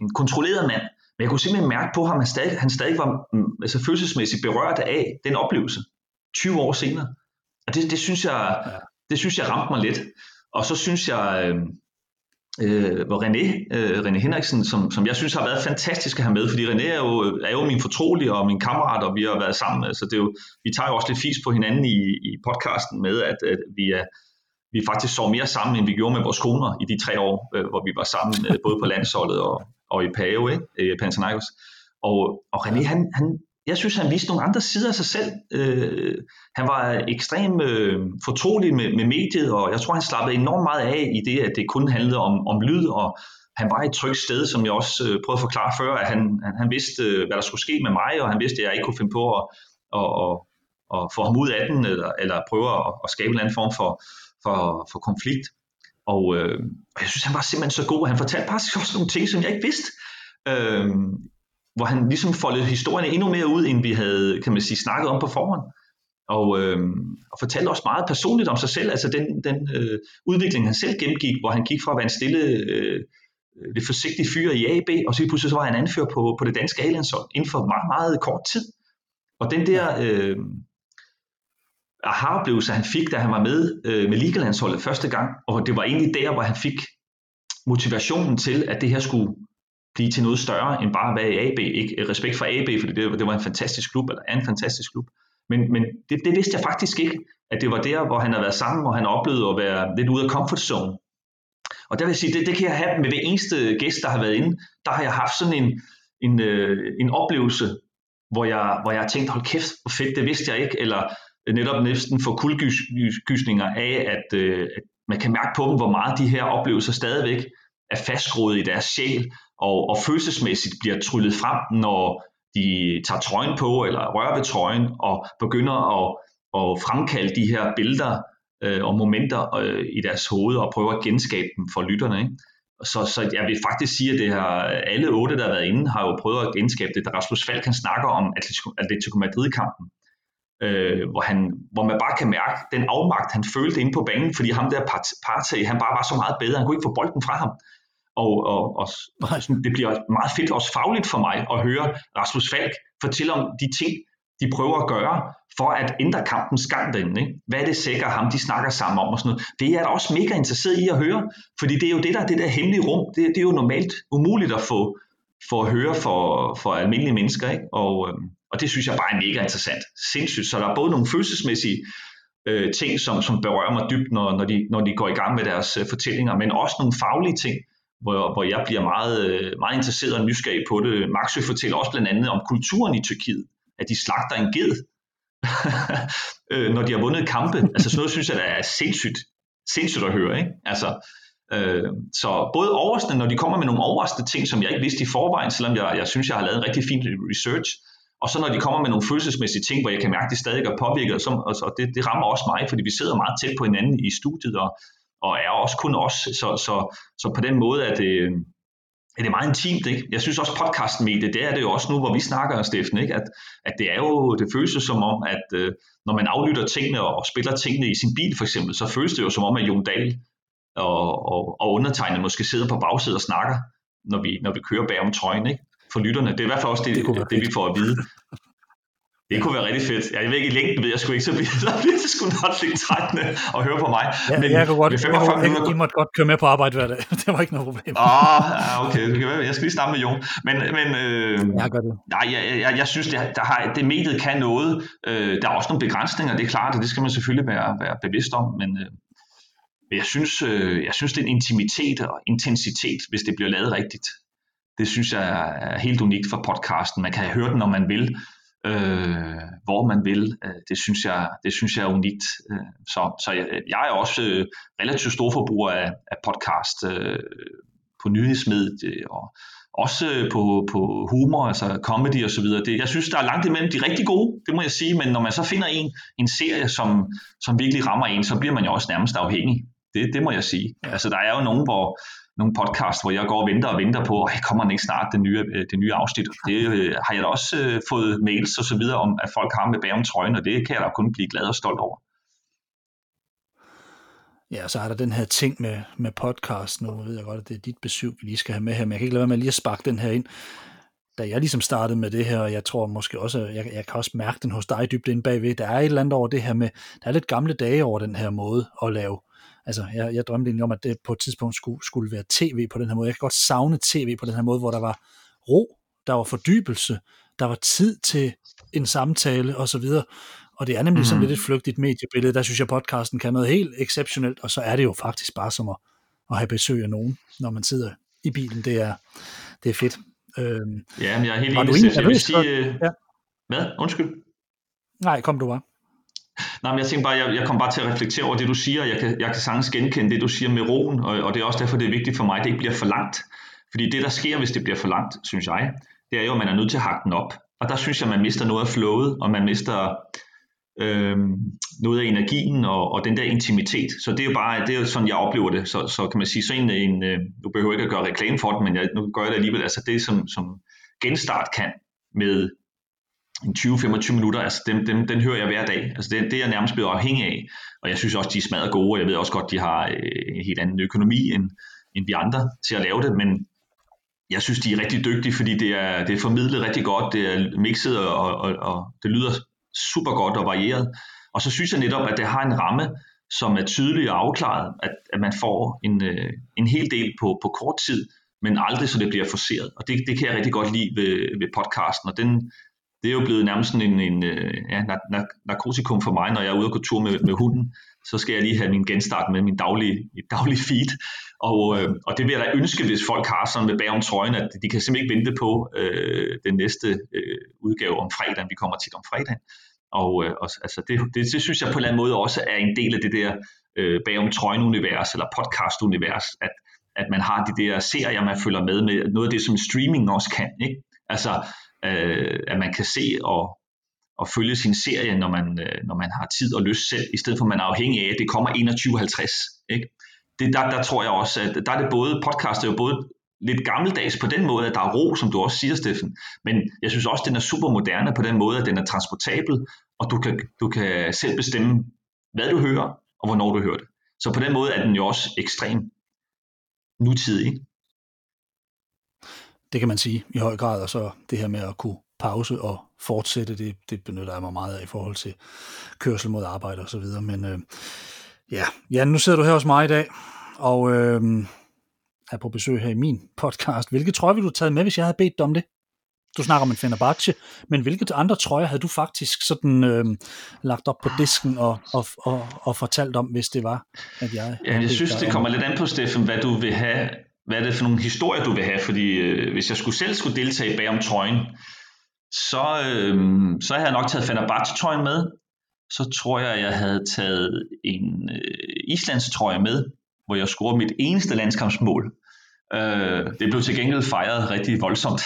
en kontrolleret mand, men jeg kunne simpelthen mærke på ham, at han stadig, han stadig var mm, altså følelsesmæssigt berørt af den oplevelse 20 år senere. Og det, det, synes jeg, det synes jeg ramte mig lidt. Og så synes jeg, øh, øh, hvor René, øh, René Henriksen, som, som jeg synes har været fantastisk at have med, fordi René er jo, er jo min fortrolige og min kammerat, og vi har været sammen. Altså det er jo, vi tager jo også lidt fis på hinanden i, i podcasten med, at, at vi er, vi faktisk så mere sammen, end vi gjorde med vores koner i de tre år, øh, hvor vi var sammen, øh, både på landsholdet og, og i Pave, ikke? Øh, Panathinaikos. Og, og René, han, han, jeg synes, han viste nogle andre sider af sig selv. Øh, han var ekstremt øh, fortrolig med, med mediet, og jeg tror, han slappede enormt meget af i det, at det kun handlede om, om lyd, og han var et trygt sted, som jeg også øh, prøvede at forklare før, at han, han, han vidste, øh, hvad der skulle ske med mig, og han vidste, at jeg ikke kunne finde på at, at, at, at få ham ud af den, eller, eller prøve at, at skabe en anden form for, for, for konflikt. Og øh, jeg synes, han var simpelthen så god, og han fortalte faktisk også nogle ting, som jeg ikke vidste. Øh, hvor han ligesom foldede historien endnu mere ud, end vi havde, kan man sige, snakket om på forhånd. Og, øh, og fortalte også meget personligt om sig selv, altså den, den øh, udvikling, han selv gennemgik, hvor han gik fra at være en stille, øh, lidt forsigtig fyr i AB, og så pludselig så var han anfører på, på det danske a inden for meget, meget kort tid. Og den der øh, aha-oplevelse, han fik, da han var med øh, med ligalandsholdet første gang, og det var egentlig der, hvor han fik motivationen til, at det her skulle blive til noget større end bare at være i AB. Ikke respekt for AB, fordi det, det var en fantastisk klub, eller er en fantastisk klub. Men, men det, det vidste jeg faktisk ikke, at det var der, hvor han havde været sammen, og han oplevede at være lidt ude af comfort zone. Og der vil jeg sige, det, det kan jeg have med hver eneste gæst, der har været inde. Der har jeg haft sådan en, en, øh, en oplevelse, hvor jeg, hvor jeg har tænkt, hold kæft, hvor fedt, det vidste jeg ikke, eller netop næsten få kuldgysninger af, at, øh, at man kan mærke på dem, hvor meget de her oplevelser stadigvæk er fastgroet i deres sjæl, og, og følelsesmæssigt bliver tryllet frem, når de tager trøjen på eller rører ved trøjen og begynder at, at fremkalde de her billeder øh, og momenter øh, i deres hoved og prøver at genskabe dem for lytterne. Ikke? Så, så jeg vil faktisk sige, at det her, alle otte, der har været inde, har jo prøvet at genskabe det. Da Rasmus Falk han snakker om Atletico, Atletico Madrid-kampen, øh, hvor, han, hvor man bare kan mærke den afmagt, han følte inde på banen, fordi ham der Partey, han bare var så meget bedre, han kunne ikke få bolden fra ham. Og, og, og sådan, det bliver meget fedt, også fagligt for mig, at høre Rasmus Falk fortælle om de ting, de prøver at gøre for at ændre kampens gang derinde. Ikke? Hvad er det sikkert ham, de snakker sammen om og sådan noget. Det er jeg da også mega interesseret i at høre, fordi det er jo det der, det der hemmelige rum, det, det er jo normalt umuligt at få, for at høre for, for almindelige mennesker. Ikke? Og, øhm, og det synes jeg bare er mega interessant. Sindssygt. Så der er både nogle følelsesmæssige øh, ting, som, som berører mig dybt, når, når, de, når de går i gang med deres øh, fortællinger, men også nogle faglige ting, hvor, hvor jeg bliver meget, øh, meget interesseret og nysgerrig på det. Maxø fortæller også blandt andet om kulturen i Tyrkiet, at de slagter en ged, øh, når de har vundet kampe. Altså sådan noget synes jeg, der er sindssygt, sindssygt at høre. Ikke? Altså, øh, så både overraskende, når de kommer med nogle overraskende ting, som jeg ikke vidste i forvejen, selvom jeg, jeg synes, jeg har lavet en rigtig fin research, og så når de kommer med nogle følelsesmæssige ting, hvor jeg kan mærke, at de stadig er påvirket, så, og, og det, det rammer også mig, fordi vi sidder meget tæt på hinanden i studiet, og, og er også kun os, så, så, så på den måde er det, er det meget intimt. Ikke? Jeg synes også podcastmediet, det er det jo også nu, hvor vi snakker, Steffen, ikke? At, at det er jo, det føles som om, at øh, når man aflytter tingene og spiller tingene i sin bil for eksempel, så føles det jo som om, at Jon Dahl og, og, og undertegnet måske sidder på bagsædet og snakker, når vi, når vi kører bag om trøjen. Ikke? For lytterne. Det er i hvert fald også det, det, det vi får at vide. Det kunne være rigtig fedt. Jeg ved ikke, i længden ved jeg sgu ikke, så bliver, så bliver det sgu nok lidt trættende at høre på mig. Ja, men jeg, kunne godt, 45 jeg, minutter... I måtte godt køre med på arbejde hver dag. det var ikke noget problem. Åh, ja, okay. Jeg skal lige snakke med Jon. Men, men øh, jeg gør det. Nej, jeg, jeg, jeg synes, det, der har, det mediet kan noget. Øh, der er også nogle begrænsninger, det er klart, og det skal man selvfølgelig være, være bevidst om. Men øh, jeg, synes, øh, jeg synes, det er en intimitet og intensitet, hvis det bliver lavet rigtigt. Det synes jeg er helt unikt for podcasten. Man kan høre den, når man vil øh, hvor man vil. Øh, det, synes jeg, det synes jeg er unikt. Øh, så, så jeg, jeg er også øh, relativt stor forbruger af, af podcast øh, på nyhedsmediet og også på, på humor, altså comedy og så videre. Det, jeg synes, der er langt imellem de rigtig gode, det må jeg sige, men når man så finder en, en serie, som, som virkelig rammer en, så bliver man jo også nærmest afhængig. Det, det må jeg sige. Altså, der er jo nogen, hvor, nogle podcast, hvor jeg går og venter og venter på, at kommer den ikke snart, det nye, øh, det nye afsnit. Det øh, har jeg da også øh, fået mails og så videre om, at folk har med bag om trøjen, og det kan jeg da kun blive glad og stolt over. Ja, så er der den her ting med, med podcast. Nu ved jeg godt, at det er dit besøg, vi lige skal have med her, men jeg kan ikke lade være med lige at sparke den her ind. Da jeg ligesom startede med det her, og jeg tror måske også, jeg, jeg kan også mærke den hos dig dybt inde bagved, der er et eller andet over det her med, der er lidt gamle dage over den her måde at lave Altså, jeg, jeg drømte egentlig om, at det på et tidspunkt skulle, skulle være tv på den her måde. Jeg kan godt savne tv på den her måde, hvor der var ro, der var fordybelse, der var tid til en samtale osv. Og det er nemlig mm. sådan lidt et flygtigt mediebillede. Der synes jeg, podcasten kan noget helt exceptionelt, og så er det jo faktisk bare som at, at have besøg af nogen, når man sidder i bilen. Det er, det er fedt. Øhm, ja, men jeg er helt enig. Jeg vil sige, ja. Hvad? Undskyld. Nej, kom du bare. Nej, men jeg tænker bare, jeg, jeg kommer bare til at reflektere over det, du siger. Jeg kan, jeg kan sagtens genkende det, du siger med roen, og, og det er også derfor, det er vigtigt for mig, at det ikke bliver for langt. Fordi det, der sker, hvis det bliver for langt, synes jeg, det er jo, at man er nødt til at hakke den op. Og der synes jeg, man mister noget af flowet, og man mister øh, noget af energien og, og den der intimitet. Så det er jo bare, det er jo sådan, jeg oplever det. Så, så kan man sige, så en, en øh, nu behøver jeg ikke at gøre reklame for det, men jeg, nu gør jeg det alligevel. Altså det, som, som genstart kan med 20-25 minutter, altså dem, dem, den hører jeg hver dag. Altså det, det er jeg nærmest blevet afhængig af. Og jeg synes også, de er smadret gode, og jeg ved også godt, de har øh, en helt anden økonomi end, end vi andre til at lave det, men jeg synes, de er rigtig dygtige, fordi det er, det er formidlet rigtig godt, det er mixet, og, og, og det lyder super godt og varieret. Og så synes jeg netop, at det har en ramme, som er tydelig og afklaret, at, at man får en, øh, en hel del på, på kort tid, men aldrig så det bliver forceret. Og det, det kan jeg rigtig godt lide ved, ved podcasten, og den, det er jo blevet nærmest sådan en, en øh, ja, narkotikum for mig, når jeg er ude og gå tur med, med hunden. Så skal jeg lige have min genstart med min daglige, daglige feed. Og, øh, og det vil jeg da ønske, hvis folk har sådan med bag om trøjen, at de kan simpelthen ikke vente på øh, den næste øh, udgave om fredagen. Vi kommer tit om fredagen. Og, øh, og altså det, det, det synes jeg på en eller anden måde også er en del af det der øh, bag om trøjen-univers, eller podcast-univers, at, at man har de der serier, man følger med med, noget af det, som streaming også kan. Ikke? Altså, øh, at man kan se og og følge sin serie, når man, øh, når man har tid og lyst selv, i stedet for at man er afhængig af, at det kommer 21.50. Ikke? Det, der, der tror jeg også, at der er det både, podcast er jo både lidt gammeldags på den måde, at der er ro, som du også siger, Steffen. Men jeg synes også, at den er super moderne på den måde, at den er transportabel, og du kan, du kan selv bestemme, hvad du hører, og hvornår du hører det. Så på den måde er den jo også ekstrem nutidig. Det kan man sige i høj grad, og så det her med at kunne pause og fortsætte, det, det benytter jeg mig meget af i forhold til kørsel mod arbejde og så videre. Men øh, ja, Jan, nu sidder du her hos mig i dag, og øh, er på besøg her i min podcast. Hvilke trøje ville du have taget med, hvis jeg havde bedt dig om det? Du snakker om en Fenerbahce, men hvilke andre trøjer havde du faktisk sådan øh, lagt op på disken og, og, og, og fortalt om, hvis det var, at jeg... Ja, jeg synes, det kommer lidt an på, Steffen, hvad du vil have, hvad er det for nogle historier, du vil have, fordi øh, hvis jeg skulle selv skulle deltage bag om trøjen, så, øh, så havde jeg nok taget Fenerbahce-trøjen med, så tror jeg, jeg havde taget en øh, islandstrøje med, hvor jeg scorede mit eneste landskampsmål. Øh, det blev til gengæld fejret rigtig voldsomt.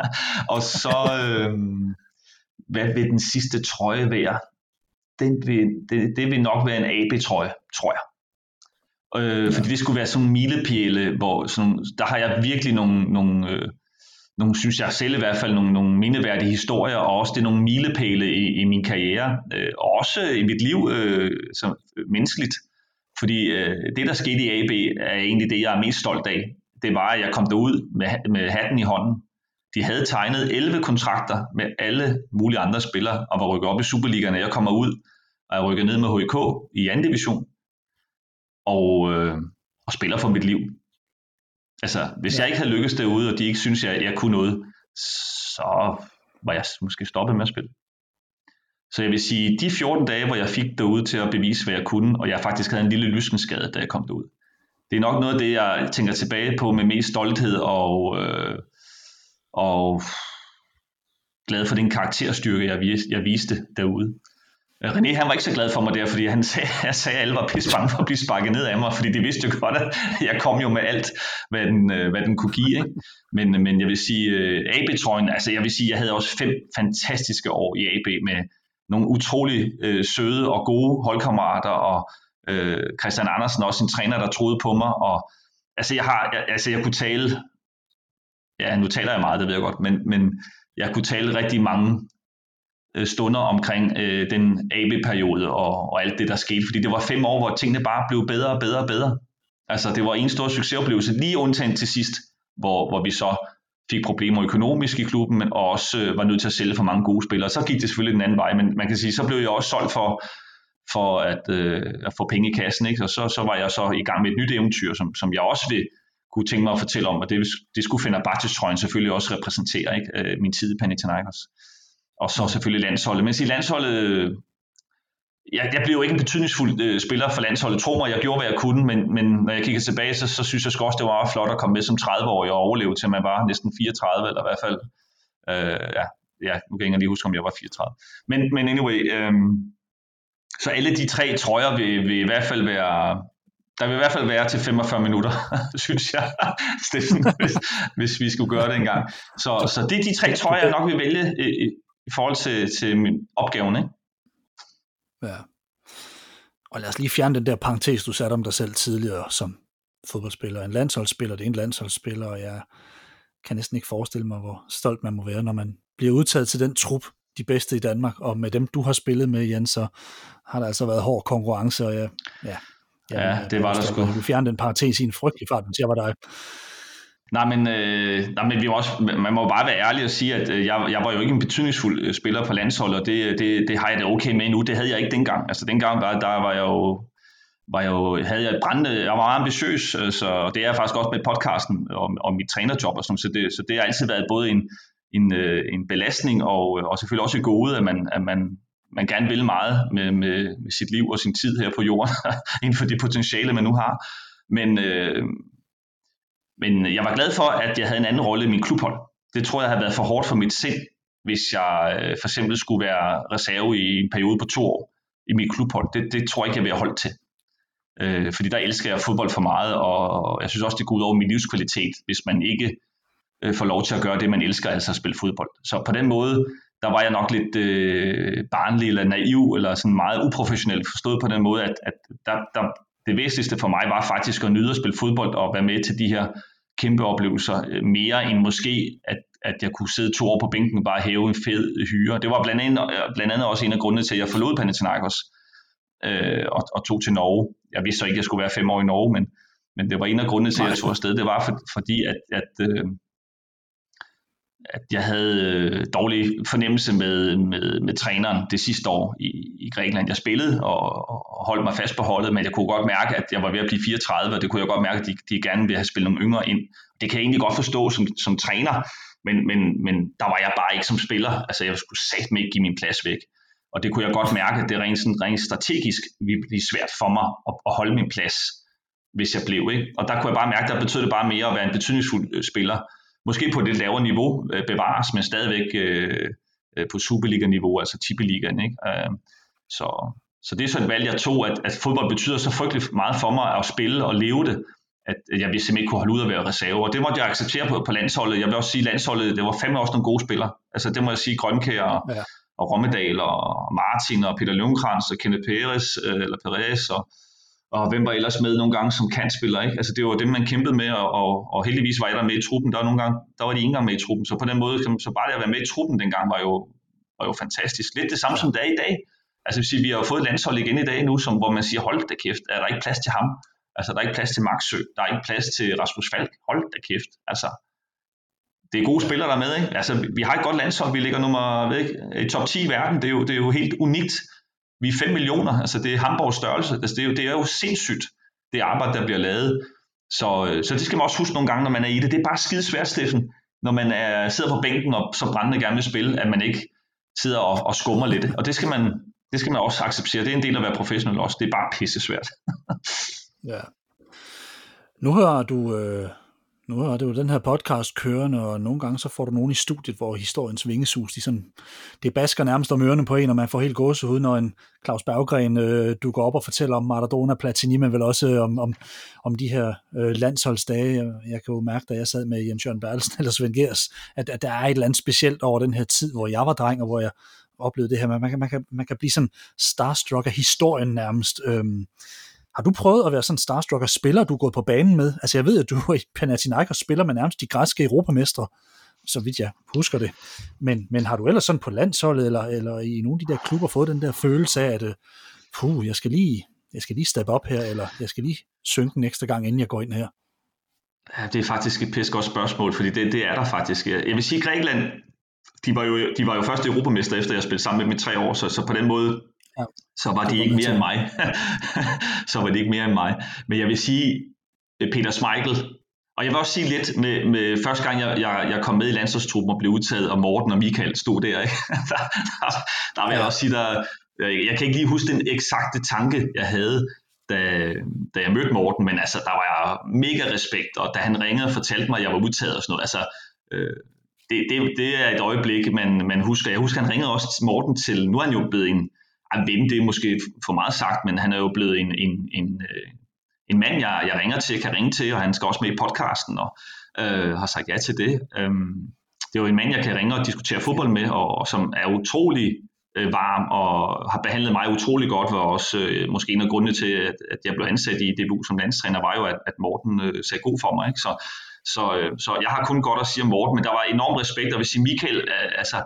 og så, øh, hvad vil den sidste trøje være? Den vil, det, det vil nok være en AB-trøje, tror jeg. Øh, ja. Fordi det skulle være sådan en milepæle, hvor sådan, der har jeg virkelig nogle, nogle, øh, nogle, synes jeg selv i hvert fald, nogle, nogle mindeværdige historier, og også det er nogle milepæle i, i min karriere, øh, og også i mit liv øh, som menneskeligt. Fordi øh, det, der skete i AB, er egentlig det, jeg er mest stolt af. Det var, at jeg kom derud med, med hatten i hånden. De havde tegnet 11 kontrakter med alle mulige andre spillere, og var rykket op i Superligaen, jeg kommer ud, og jeg rykker ned med HK i anden division, og, øh, og spiller for mit liv. Altså, hvis ja. jeg ikke havde lykkes derude, og de ikke synes, jeg, jeg kunne noget, så var jeg måske stoppet med at spille. Så jeg vil sige, de 14 dage, hvor jeg fik derude til at bevise, hvad jeg kunne, og jeg faktisk havde en lille lyskenskade, da jeg kom derud. Det er nok noget af det, jeg tænker tilbage på med mest stolthed og, øh, og glad for den karakterstyrke, jeg, vis, jeg viste derude. René han var ikke så glad for mig der, fordi han sagde, jeg sagde at alle var pisse bange for at blive sparket ned af mig, fordi de vidste jo godt, at jeg kom jo med alt, hvad den, øh, hvad den kunne give. Ikke? Men, men jeg vil sige, øh, AB-trøjen, altså jeg vil sige, jeg havde også fem fantastiske år i AB med nogle utrolig øh, søde og gode holdkammerater, og øh, Christian Andersen også en træner, der troede på mig, og altså jeg har, jeg, altså jeg kunne tale, ja nu taler jeg meget, det ved jeg godt, men, men jeg kunne tale rigtig mange Øh, stunder omkring øh, den AB-periode og, og alt det, der skete, fordi det var fem år, hvor tingene bare blev bedre og bedre og bedre. Altså det var en stor succesoplevelse, lige undtagen til sidst, hvor, hvor vi så fik problemer økonomisk i klubben, men også øh, var nødt til at sælge for mange gode spillere. Så gik det selvfølgelig den anden vej, men man kan sige, så blev jeg også solgt for, for at, øh, at få penge i kassen, ikke? og så, så var jeg så i gang med et nyt eventyr, som, som jeg også vil kunne tænke mig at fortælle om, og det, det skulle Fenerbahce trøjen selvfølgelig også repræsentere, ikke? Øh, min tid i Panathinaikos. Og så selvfølgelig landsholdet. Men i landsholdet, jeg, jeg blev jo ikke en betydningsfuld øh, spiller for landsholdet. Tro mig, jeg gjorde, hvad jeg kunne, men, men når jeg kigger tilbage, så, så synes jeg også, det var meget flot at komme med som 30-årig og overleve til, man var næsten 34, eller i hvert fald, øh, ja, ja, nu kan jeg ikke lige huske, om jeg var 34. Men, men anyway, øh, så alle de tre trøjer vil, vil i hvert fald være, der vil i hvert fald være til 45 minutter, synes jeg, Steffen, hvis, hvis vi skulle gøre det en gang. Så, så det er de tre trøjer, jeg nok vil vælge øh, øh i forhold til, til min opgaven, ikke? Ja. Og lad os lige fjerne den der parentes, du satte om dig selv tidligere som fodboldspiller. En landsholdsspiller, det er en landsholdsspiller, og jeg kan næsten ikke forestille mig, hvor stolt man må være, når man bliver udtaget til den trup, de bedste i Danmark, og med dem, du har spillet med, Jens, så har der altså været hård konkurrence, og jeg, ja, ja, ja det var der sgu. Jeg vil fjerne den parentes i en frygtelig fart, men jeg var dig. Nej, men, øh, nej, men vi også, man må bare være ærlig og sige, at øh, jeg, jeg var jo ikke en betydningsfuld øh, spiller på landsholdet, og det, øh, det, det har jeg det okay med nu. Det havde jeg ikke dengang. Altså dengang var, der var jeg jo, var jeg jo, havde jeg brændende, jeg var meget ambitiøs, øh, så det er jeg faktisk også med podcasten om, om mit trænerjob og sådan, så det, så det har altid været både en, en, en belastning og, og selvfølgelig også et gode, at man, at man, man gerne vil meget med, med, med sit liv og sin tid her på jorden, inden for det potentiale, man nu har. Men, øh, men jeg var glad for, at jeg havde en anden rolle i min klubhold. Det tror jeg havde været for hårdt for mit sind, hvis jeg øh, for eksempel skulle være reserve i en periode på to år i mit klubhold. Det, det tror jeg ikke, jeg vil have holdt til. Øh, fordi der elsker jeg fodbold for meget, og jeg synes også, det går ud over min livskvalitet, hvis man ikke øh, får lov til at gøre det, man elsker, altså at spille fodbold. Så på den måde der var jeg nok lidt øh, barnlig eller naiv, eller sådan meget uprofessionel, forstået på den måde, at, at der, der, det væsentligste for mig var faktisk at nyde at spille fodbold og være med til de her kæmpe oplevelser, øh, mere end måske, at, at jeg kunne sidde to år på bænken og bare hæve en fed hyre. Det var blandt andet, øh, blandt andet også en af grundene til, at jeg forlod Panathinaikos øh, og, og tog til Norge. Jeg vidste så ikke, at jeg skulle være fem år i Norge, men, men det var en af grundene til, at jeg tog afsted. Det var for, fordi, at, at øh, at jeg havde øh, dårlig fornemmelse med, med, med træneren det sidste år i, i Grækenland. Jeg spillede og, og holdt mig fast på holdet, men jeg kunne godt mærke, at jeg var ved at blive 34, og det kunne jeg godt mærke, at de, de gerne ville have spillet nogle yngre ind. Det kan jeg egentlig godt forstå som, som træner, men, men, men der var jeg bare ikke som spiller. Altså jeg skulle satme ikke give min plads væk. Og det kunne jeg godt mærke, at det rent, sådan, rent strategisk ville blive svært for mig at, at holde min plads, hvis jeg blev. Ikke? Og der kunne jeg bare mærke, at der betød det bare mere at være en betydningsfuld øh, spiller måske på det lavere niveau øh, bevares, men stadigvæk øh, øh, på Superliga-niveau, altså Tippeligaen. Ikke? Øh, så, så det er så et valg, jeg tog, at, at fodbold betyder så frygtelig meget for mig at spille og leve det, at jeg vil simpelthen ikke kunne holde ud at være reserve. Og det måtte jeg acceptere på, på landsholdet. Jeg vil også sige, at landsholdet, det var fandme også nogle gode spillere. Altså det må jeg sige, Grønkær og, ja. og Rommedal og Martin og Peter Lundkrans og Kenneth Perez, øh, eller Perez og, og hvem var ellers med nogle gange som kantspiller, ikke? Altså det var dem, man kæmpede med, og, og, og heldigvis var jeg der med i truppen. Der var nogle gange, der var de ikke engang med i truppen, så på den måde, så bare det at være med i truppen dengang var jo, var jo fantastisk. Lidt det samme som det er i dag. Altså sige, vi har jo fået et landshold igen i dag nu, som, hvor man siger, hold da kæft, er der ikke plads til ham? Altså der er ikke plads til Max Sø, der er ikke plads til Rasmus Falk, hold da kæft. Altså, det er gode spillere der er med, ikke? Altså, vi har et godt landshold, vi ligger nummer, ved ikke, i top 10 i verden, det er jo, det er jo helt unikt vi er 5 millioner, altså det er Hamburgs størrelse, altså det, er jo, det er jo sindssygt, det arbejde, der bliver lavet. Så, øh, så det skal man også huske nogle gange, når man er i det. Det er bare skide svært, Steffen, når man er, sidder på bænken og så brændende gerne vil spille, at man ikke sidder og, og skummer lidt. Og det skal, man, det skal man også acceptere. Det er en del af at være professionel også. Det er bare pisse svært. ja. Nu har du øh, nu har det jo den her podcast kørende, og nogle gange så får du nogen i studiet, hvor historiens vingesus, de sådan, det basker nærmest om ørerne på en, og man får helt gåsehud, når en Claus Berggren øh, du går op og fortæller om Maradona, Platini, men vel også øh, om, om, om de her øh, landsholdsdage. Jeg kan jo mærke, da jeg sad med Jens Jørgen Berlsen eller Svend Gers, at, at der er et eller andet specielt over den her tid, hvor jeg var dreng, og hvor jeg oplevede det her. Man, man, kan, man, kan, man kan blive sådan starstruck af historien nærmest. Øhm, har du prøvet at være sådan en starstruck spiller, du er gået på banen med? Altså jeg ved, at du er i Panathinaikos spiller med nærmest de græske europamestre, så vidt jeg husker det. Men, men har du ellers sådan på landsholdet, eller, eller i nogle af de der klubber, fået den der følelse af, at øh, puh, jeg skal lige, jeg skal lige steppe op her, eller jeg skal lige synke en ekstra gang, inden jeg går ind her? Ja, det er faktisk et pisse godt spørgsmål, fordi det, det er der faktisk. Jeg vil sige, Grækenland, de var jo, de var jo første europamester, efter jeg spillede sammen med dem i tre år, så, så på den måde ja. så var de ikke mere end mig. så var de ikke mere end mig. Men jeg vil sige, Peter Schmeichel, og jeg vil også sige lidt med, med første gang, jeg, jeg, jeg kom med i landsholdstruppen og blev udtaget, og Morten og Michael stod der, ikke? der, der, der vil jeg også sige, der, jeg kan ikke lige huske den eksakte tanke, jeg havde, da, da jeg mødte Morten, men altså, der var jeg mega respekt, og da han ringede og fortalte mig, at jeg var udtaget og sådan noget, altså, øh, det, det, det er et øjeblik, man, man husker. Jeg husker, han ringede også Morten til, nu er han jo blevet en, at vinde, det er måske for meget sagt, men han er jo blevet en, en, en, øh, en mand, jeg, jeg ringer til, kan ringe til, og han skal også med i podcasten, og øh, har sagt ja til det. Øhm, det er jo en mand, jeg kan ringe og diskutere fodbold med, og, og som er utrolig øh, varm og har behandlet mig utrolig godt, var også øh, måske en af grundene til, at, at jeg blev ansat i DBU som landstræner, var jo, at, at Morten øh, sagde god for mig. Ikke? Så, så, øh, så jeg har kun godt at sige om Morten, men der var enorm respekt, og hvis sige Michael, øh, altså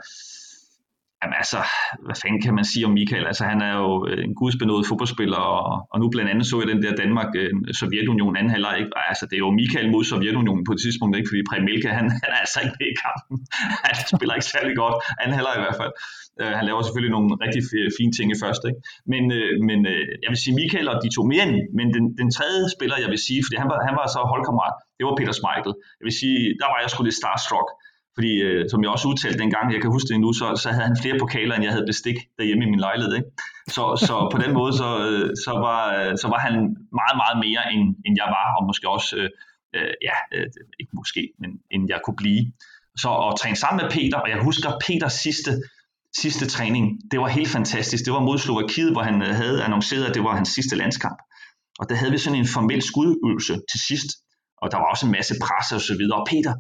Jamen altså, hvad fanden kan man sige om Michael? Altså han er jo øh, en gudsbenået fodboldspiller, og, og nu blandt andet så jeg den der Danmark-Sovjetunion øh, anden halvleg, ikke? Altså det er jo Michael mod Sovjetunionen på et tidspunkt, ikke? Fordi Premilka, han, han er altså ikke med i kampen. han spiller ikke særlig godt, anden halvleg i hvert fald. Uh, han laver selvfølgelig nogle rigtig fine ting i første, ikke? Men, uh, men uh, jeg vil sige Michael og de to mere men den, den tredje spiller, jeg vil sige, fordi han var, han var så holdkammerat, det var Peter Schmeichel. Jeg vil sige, der var jeg sgu lidt starstruck fordi, øh, som jeg også udtalte dengang, jeg kan huske det nu, så, så havde han flere pokaler, end jeg havde bestik derhjemme i min lejlighed. Ikke? Så, så på den måde, så, øh, så, var, øh, så var han meget, meget mere, end, end jeg var, og måske også, øh, øh, ja, øh, ikke måske, men end jeg kunne blive. Så at træne sammen med Peter, og jeg husker Peters sidste, sidste træning, det var helt fantastisk. Det var mod Slovakiet, hvor han havde annonceret, at det var hans sidste landskamp. Og der havde vi sådan en formel skudøvelse til sidst, og der var også en masse presse og så videre. Og Peter,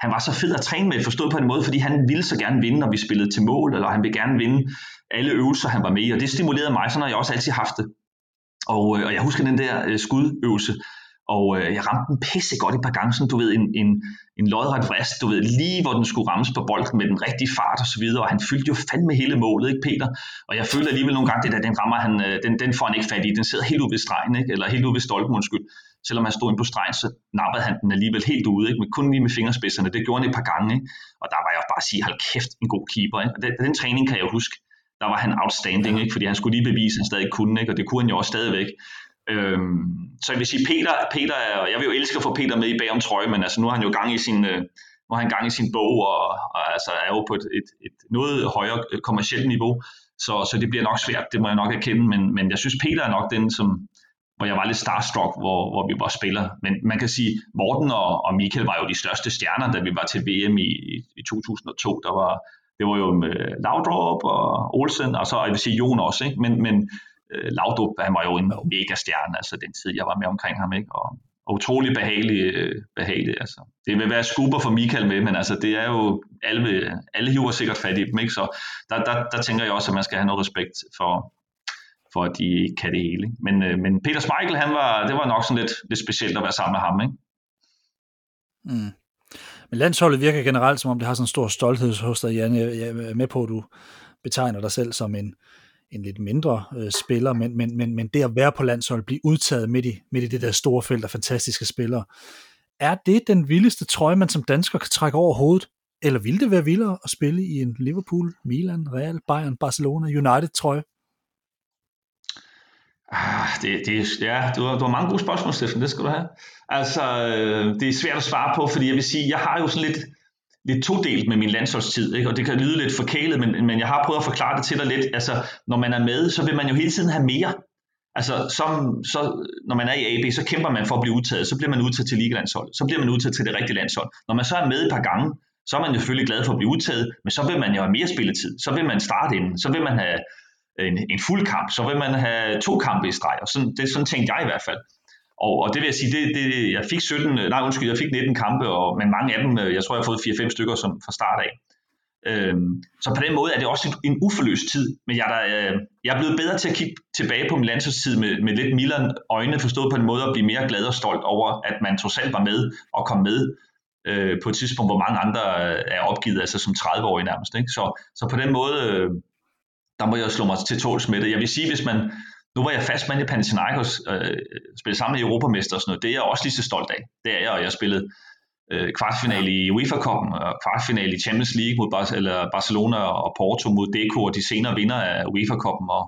han var så fed at træne med, forstået på en måde, fordi han ville så gerne vinde, når vi spillede til mål, eller han ville gerne vinde alle øvelser, han var med i, og det stimulerede mig, sådan har jeg også altid haft det. Og, øh, og jeg husker den der øh, skudøvelse, og øh, jeg ramte den pisse godt et par gange, sådan du ved, en, en, en lodret vrist, du ved, lige hvor den skulle rammes på bolden med den rigtige fart og så videre, og han fyldte jo fandme hele målet, ikke Peter? Og jeg følte alligevel nogle gange, det der, den rammer han, øh, den, den får han ikke fat i, den sidder helt ude ved stregen, ikke? eller helt ude ved stolpen, undskyld. Selvom han stod ind på stregen, så nappede han den alligevel helt ude, ikke? men kun lige med fingerspidserne, det gjorde han et par gange, ikke? og der var jeg bare at sige, hold kæft, en god keeper, ikke? og den, den træning kan jeg huske, der var han outstanding, ikke? fordi han skulle lige bevise, at han stadig kunne, ikke? og det kunne han jo også stadigvæk. Øhm, så jeg vil sige, Peter, Peter er, jeg vil jo elske at få Peter med i bagom trøje, men altså nu har han jo gang i sin, øh, nu har han gang i sin bog, og, og altså er jo på et, et, et noget højere kommersielt niveau, så, så det bliver nok svært, det må jeg nok erkende, men, men jeg synes, Peter er nok den, som, hvor jeg var lidt starstruck, hvor, hvor vi var spiller. Men man kan sige, Morten og, og Michael var jo de største stjerner, da vi var til VM i, i, i 2002. Der var, det var jo med Laudrup og Olsen, og så jeg vil sige Jon også, ikke? Men, men øh, Laudrup, han var jo en mega stjerne, altså den tid, jeg var med omkring ham, ikke? Og, og utrolig behagelig, øh, behagelig, altså. Det vil være skubber for Michael med, men altså, det er jo, alle, alle hiver sikkert fat i dem, ikke? Så der, der, der tænker jeg også, at man skal have noget respekt for, for at de ikke kan det hele. Men, øh, men Peter Schmeichel, han var, det var nok sådan lidt, lidt specielt at være sammen med ham, ikke? Mm. Men landsholdet virker generelt, som om det har sådan en stor stolthed hos dig, Jan. Jeg er med på, at du betegner dig selv som en, en lidt mindre øh, spiller, men, men, men, men det at være på landsholdet, blive udtaget midt i, midt i det der store felt af fantastiske spillere, er det den vildeste trøje, man som dansker kan trække over hovedet? Eller ville det være vildere at spille i en Liverpool, Milan, Real, Bayern, Barcelona, United trøje? Ah, det, det, ja, du har, du har mange gode spørgsmål, Steffen, det skal du have. Altså, øh, det er svært at svare på, fordi jeg vil sige, jeg har jo sådan lidt, lidt todelt med min landsholdstid, ikke? og det kan lyde lidt forkælet, men, men jeg har prøvet at forklare det til dig lidt. Altså, når man er med, så vil man jo hele tiden have mere. Altså, som, så, når man er i AB, så kæmper man for at blive udtaget. Så bliver man udtaget til ligelandsholdet, Så bliver man udtaget til det rigtige landshold. Når man så er med et par gange, så er man jo selvfølgelig glad for at blive udtaget, men så vil man jo have mere spilletid. Så vil man starte inden. Så vil man have en, en fuld kamp. Så vil man have to kampe i streg. Og sådan, det, sådan tænkte jeg i hvert fald. Og, og det vil jeg sige, det, det, jeg fik 17, nej undskyld, jeg fik 19 kampe, og, men mange af dem, øh, jeg tror jeg har fået 4-5 stykker som, fra start af. Øhm, så på den måde er det også en, en uforløst tid, men jeg er, der, øh, jeg er blevet bedre til at kigge tilbage på min landsholdstid med, med lidt mildere øjne, forstået på en måde at blive mere glad og stolt over, at man trods alt var med og kom med øh, på et tidspunkt, hvor mange andre øh, er opgivet, altså som 30-årige nærmest. Ikke? Så, så på den måde, øh, der må jeg slå mig til tåls med det. Jeg vil sige, hvis man, nu var jeg fast mand i Panathinaikos, øh, spillede sammen med Europamester og sådan noget, det er jeg også lige så stolt af. Det er jeg, og jeg spillede øh, kvartfinale i UEFA Cup og kvartfinale i Champions League mod Bar- eller Barcelona og Porto mod Deco og de senere vinder af UEFA Cup'en. Og,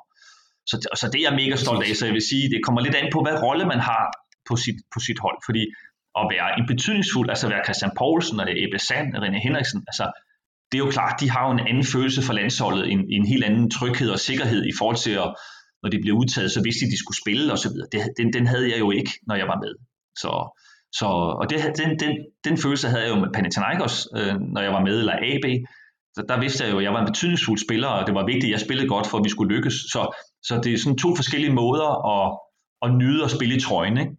så, så det er jeg mega stolt af, så jeg vil sige, det kommer lidt an på, hvad rolle man har på sit, på sit hold, fordi at være en betydningsfuld, altså være Christian Poulsen, og Ebbe Sand, René Henriksen, altså det er jo klart, de har jo en anden følelse for landsholdet, en, en helt anden tryghed og sikkerhed i forhold til, at, når de bliver udtaget, så vidste de, at de skulle spille osv. Den, den havde jeg jo ikke, når jeg var med. Så, så, og det, den, den, den følelse havde jeg jo med Panathinaikos, øh, når jeg var med, eller AB. Så der vidste jeg jo, at jeg var en betydningsfuld spiller, og det var vigtigt, at jeg spillede godt, for at vi skulle lykkes. Så, så det er sådan to forskellige måder at, at nyde at spille i trøjen. Ikke?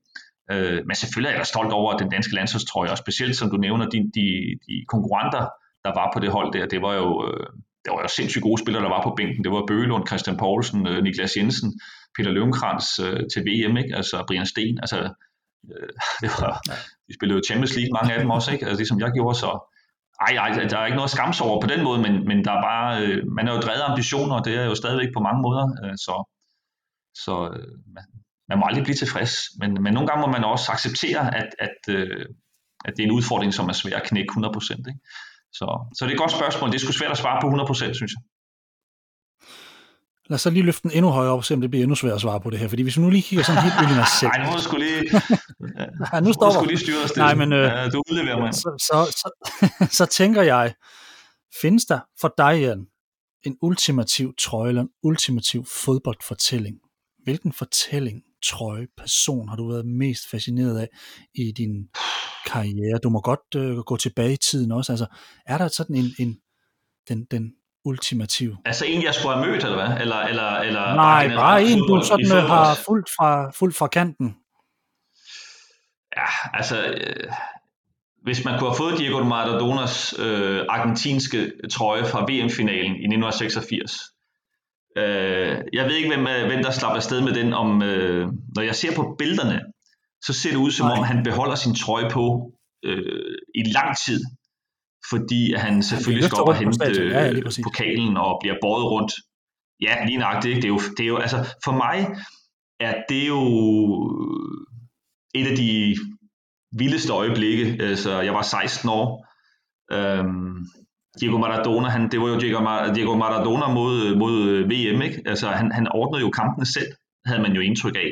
Øh, men selvfølgelig er jeg stolt over den danske landsholdstrøje, og specielt som du nævner, de, de, de konkurrenter, der var på det hold der, det var jo, øh, det var jo sindssygt gode spillere, der var på bænken. Det var Bøgelund, Christian Poulsen, øh, Niklas Jensen, Peter Løvenkrantz øh, til VM, ikke? altså Brian Sten. Altså, det var, de spillede jo Champions League, mange af dem også, ikke? Altså, det som jeg gjorde, så ej, ej, der er ikke noget at skamme over på den måde, men, men der er bare, man er jo drevet af ambitioner, og det er jo stadigvæk på mange måder, så, så man, man må aldrig blive tilfreds, men, men nogle gange må man også acceptere, at, at, at det er en udfordring, som er svær at knække 100%. Ikke? Så, så det er et godt spørgsmål. Det er sgu svært at svare på 100%, synes jeg. Lad os så lige løfte den endnu højere op, så det bliver endnu sværere at svare på det her. Fordi hvis vi nu lige kigger sådan helt ind i mig selv. Nej, nu må du sgu lige, ja, nu stopper. Du lige styre os Nej, men, øh, ja, du udleverer mig. Så, så, så, så, tænker jeg, findes der for dig, Jan, en ultimativ trøje eller en ultimativ fodboldfortælling? Hvilken fortælling trøje, person har du været mest fascineret af i din karriere? Du må godt øh, gå tilbage i tiden også. Altså, er der sådan en, en den, den ultimative? Altså en, jeg skulle have mødt, eller hvad? Eller, eller, eller Nej, bare, bare en, du sådan øh, har fuldt fra, fuldt fra kanten. Ja, altså... Øh, hvis man kunne have fået Diego Maradonas øh, argentinske trøje fra VM-finalen i 1986, øh, jeg ved ikke, hvem, øh, hvem der slapper afsted med den, om, øh, når jeg ser på billederne, så ser det ud som Nej. om, han beholder sin trøje på øh, i lang tid, fordi han selvfølgelig skal op og hente ja, ja, pokalen og bliver båret rundt. Ja, lige nøjagtigt. Det er jo, det er jo, altså, for mig er det jo et af de vildeste øjeblikke. Altså, jeg var 16 år. Øhm, Diego Maradona, han, det var jo Diego, Mar- Diego Maradona mod, mod øh, VM, ikke? Altså, han, han ordnede jo kampene selv, havde man jo indtryk af.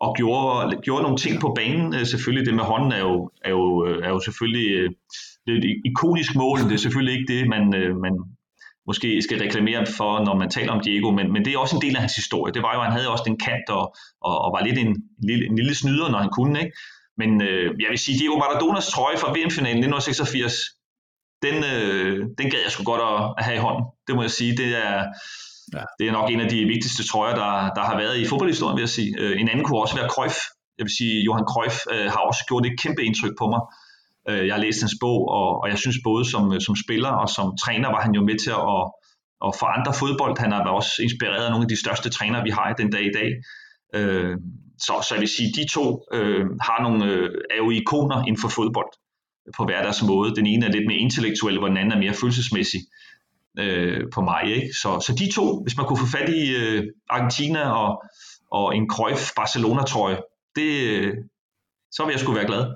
Og gjorde, gjorde nogle ting på banen. Øh, selvfølgelig, det med hånden er jo, er jo, øh, er jo selvfølgelig det er et ikonisk mål. Det er selvfølgelig ikke det, man, man måske skal reklamere for, når man taler om Diego, men, men det er også en del af hans historie. Det var jo, at han havde også den kant og, og, og var lidt en, en, lille, en lille snyder, når han kunne, ikke? Men øh, jeg vil sige, Diego Maradonas trøje fra VM-finalen 1986, den, øh, den gad jeg sgu godt at, at have i hånden. Det må jeg sige. Det er, ja. det er nok en af de vigtigste trøjer, der, der har været i fodboldhistorien, vil jeg sige. Øh, en anden kunne også være Cruyff. Jeg vil sige, Johan Cruyff øh, har også gjort et kæmpe indtryk på mig. Øh, jeg har læst hans bog, og, og jeg synes både som, som spiller og som træner var han jo med til at, at forandre fodbold. Han har også inspireret af nogle af de største trænere, vi har i den dag i dag. Øh, så, så jeg vil sige, de to øh, har nogle, øh, er jo ikoner inden for fodbold på hver deres måde. Den ene er lidt mere intellektuel, hvor den anden er mere følelsesmæssig øh, på mig. Ikke? Så, så de to, hvis man kunne få fat i øh, Argentina og, og en Cruyff Barcelona-trøje, det, øh, så vil jeg sgu være glad.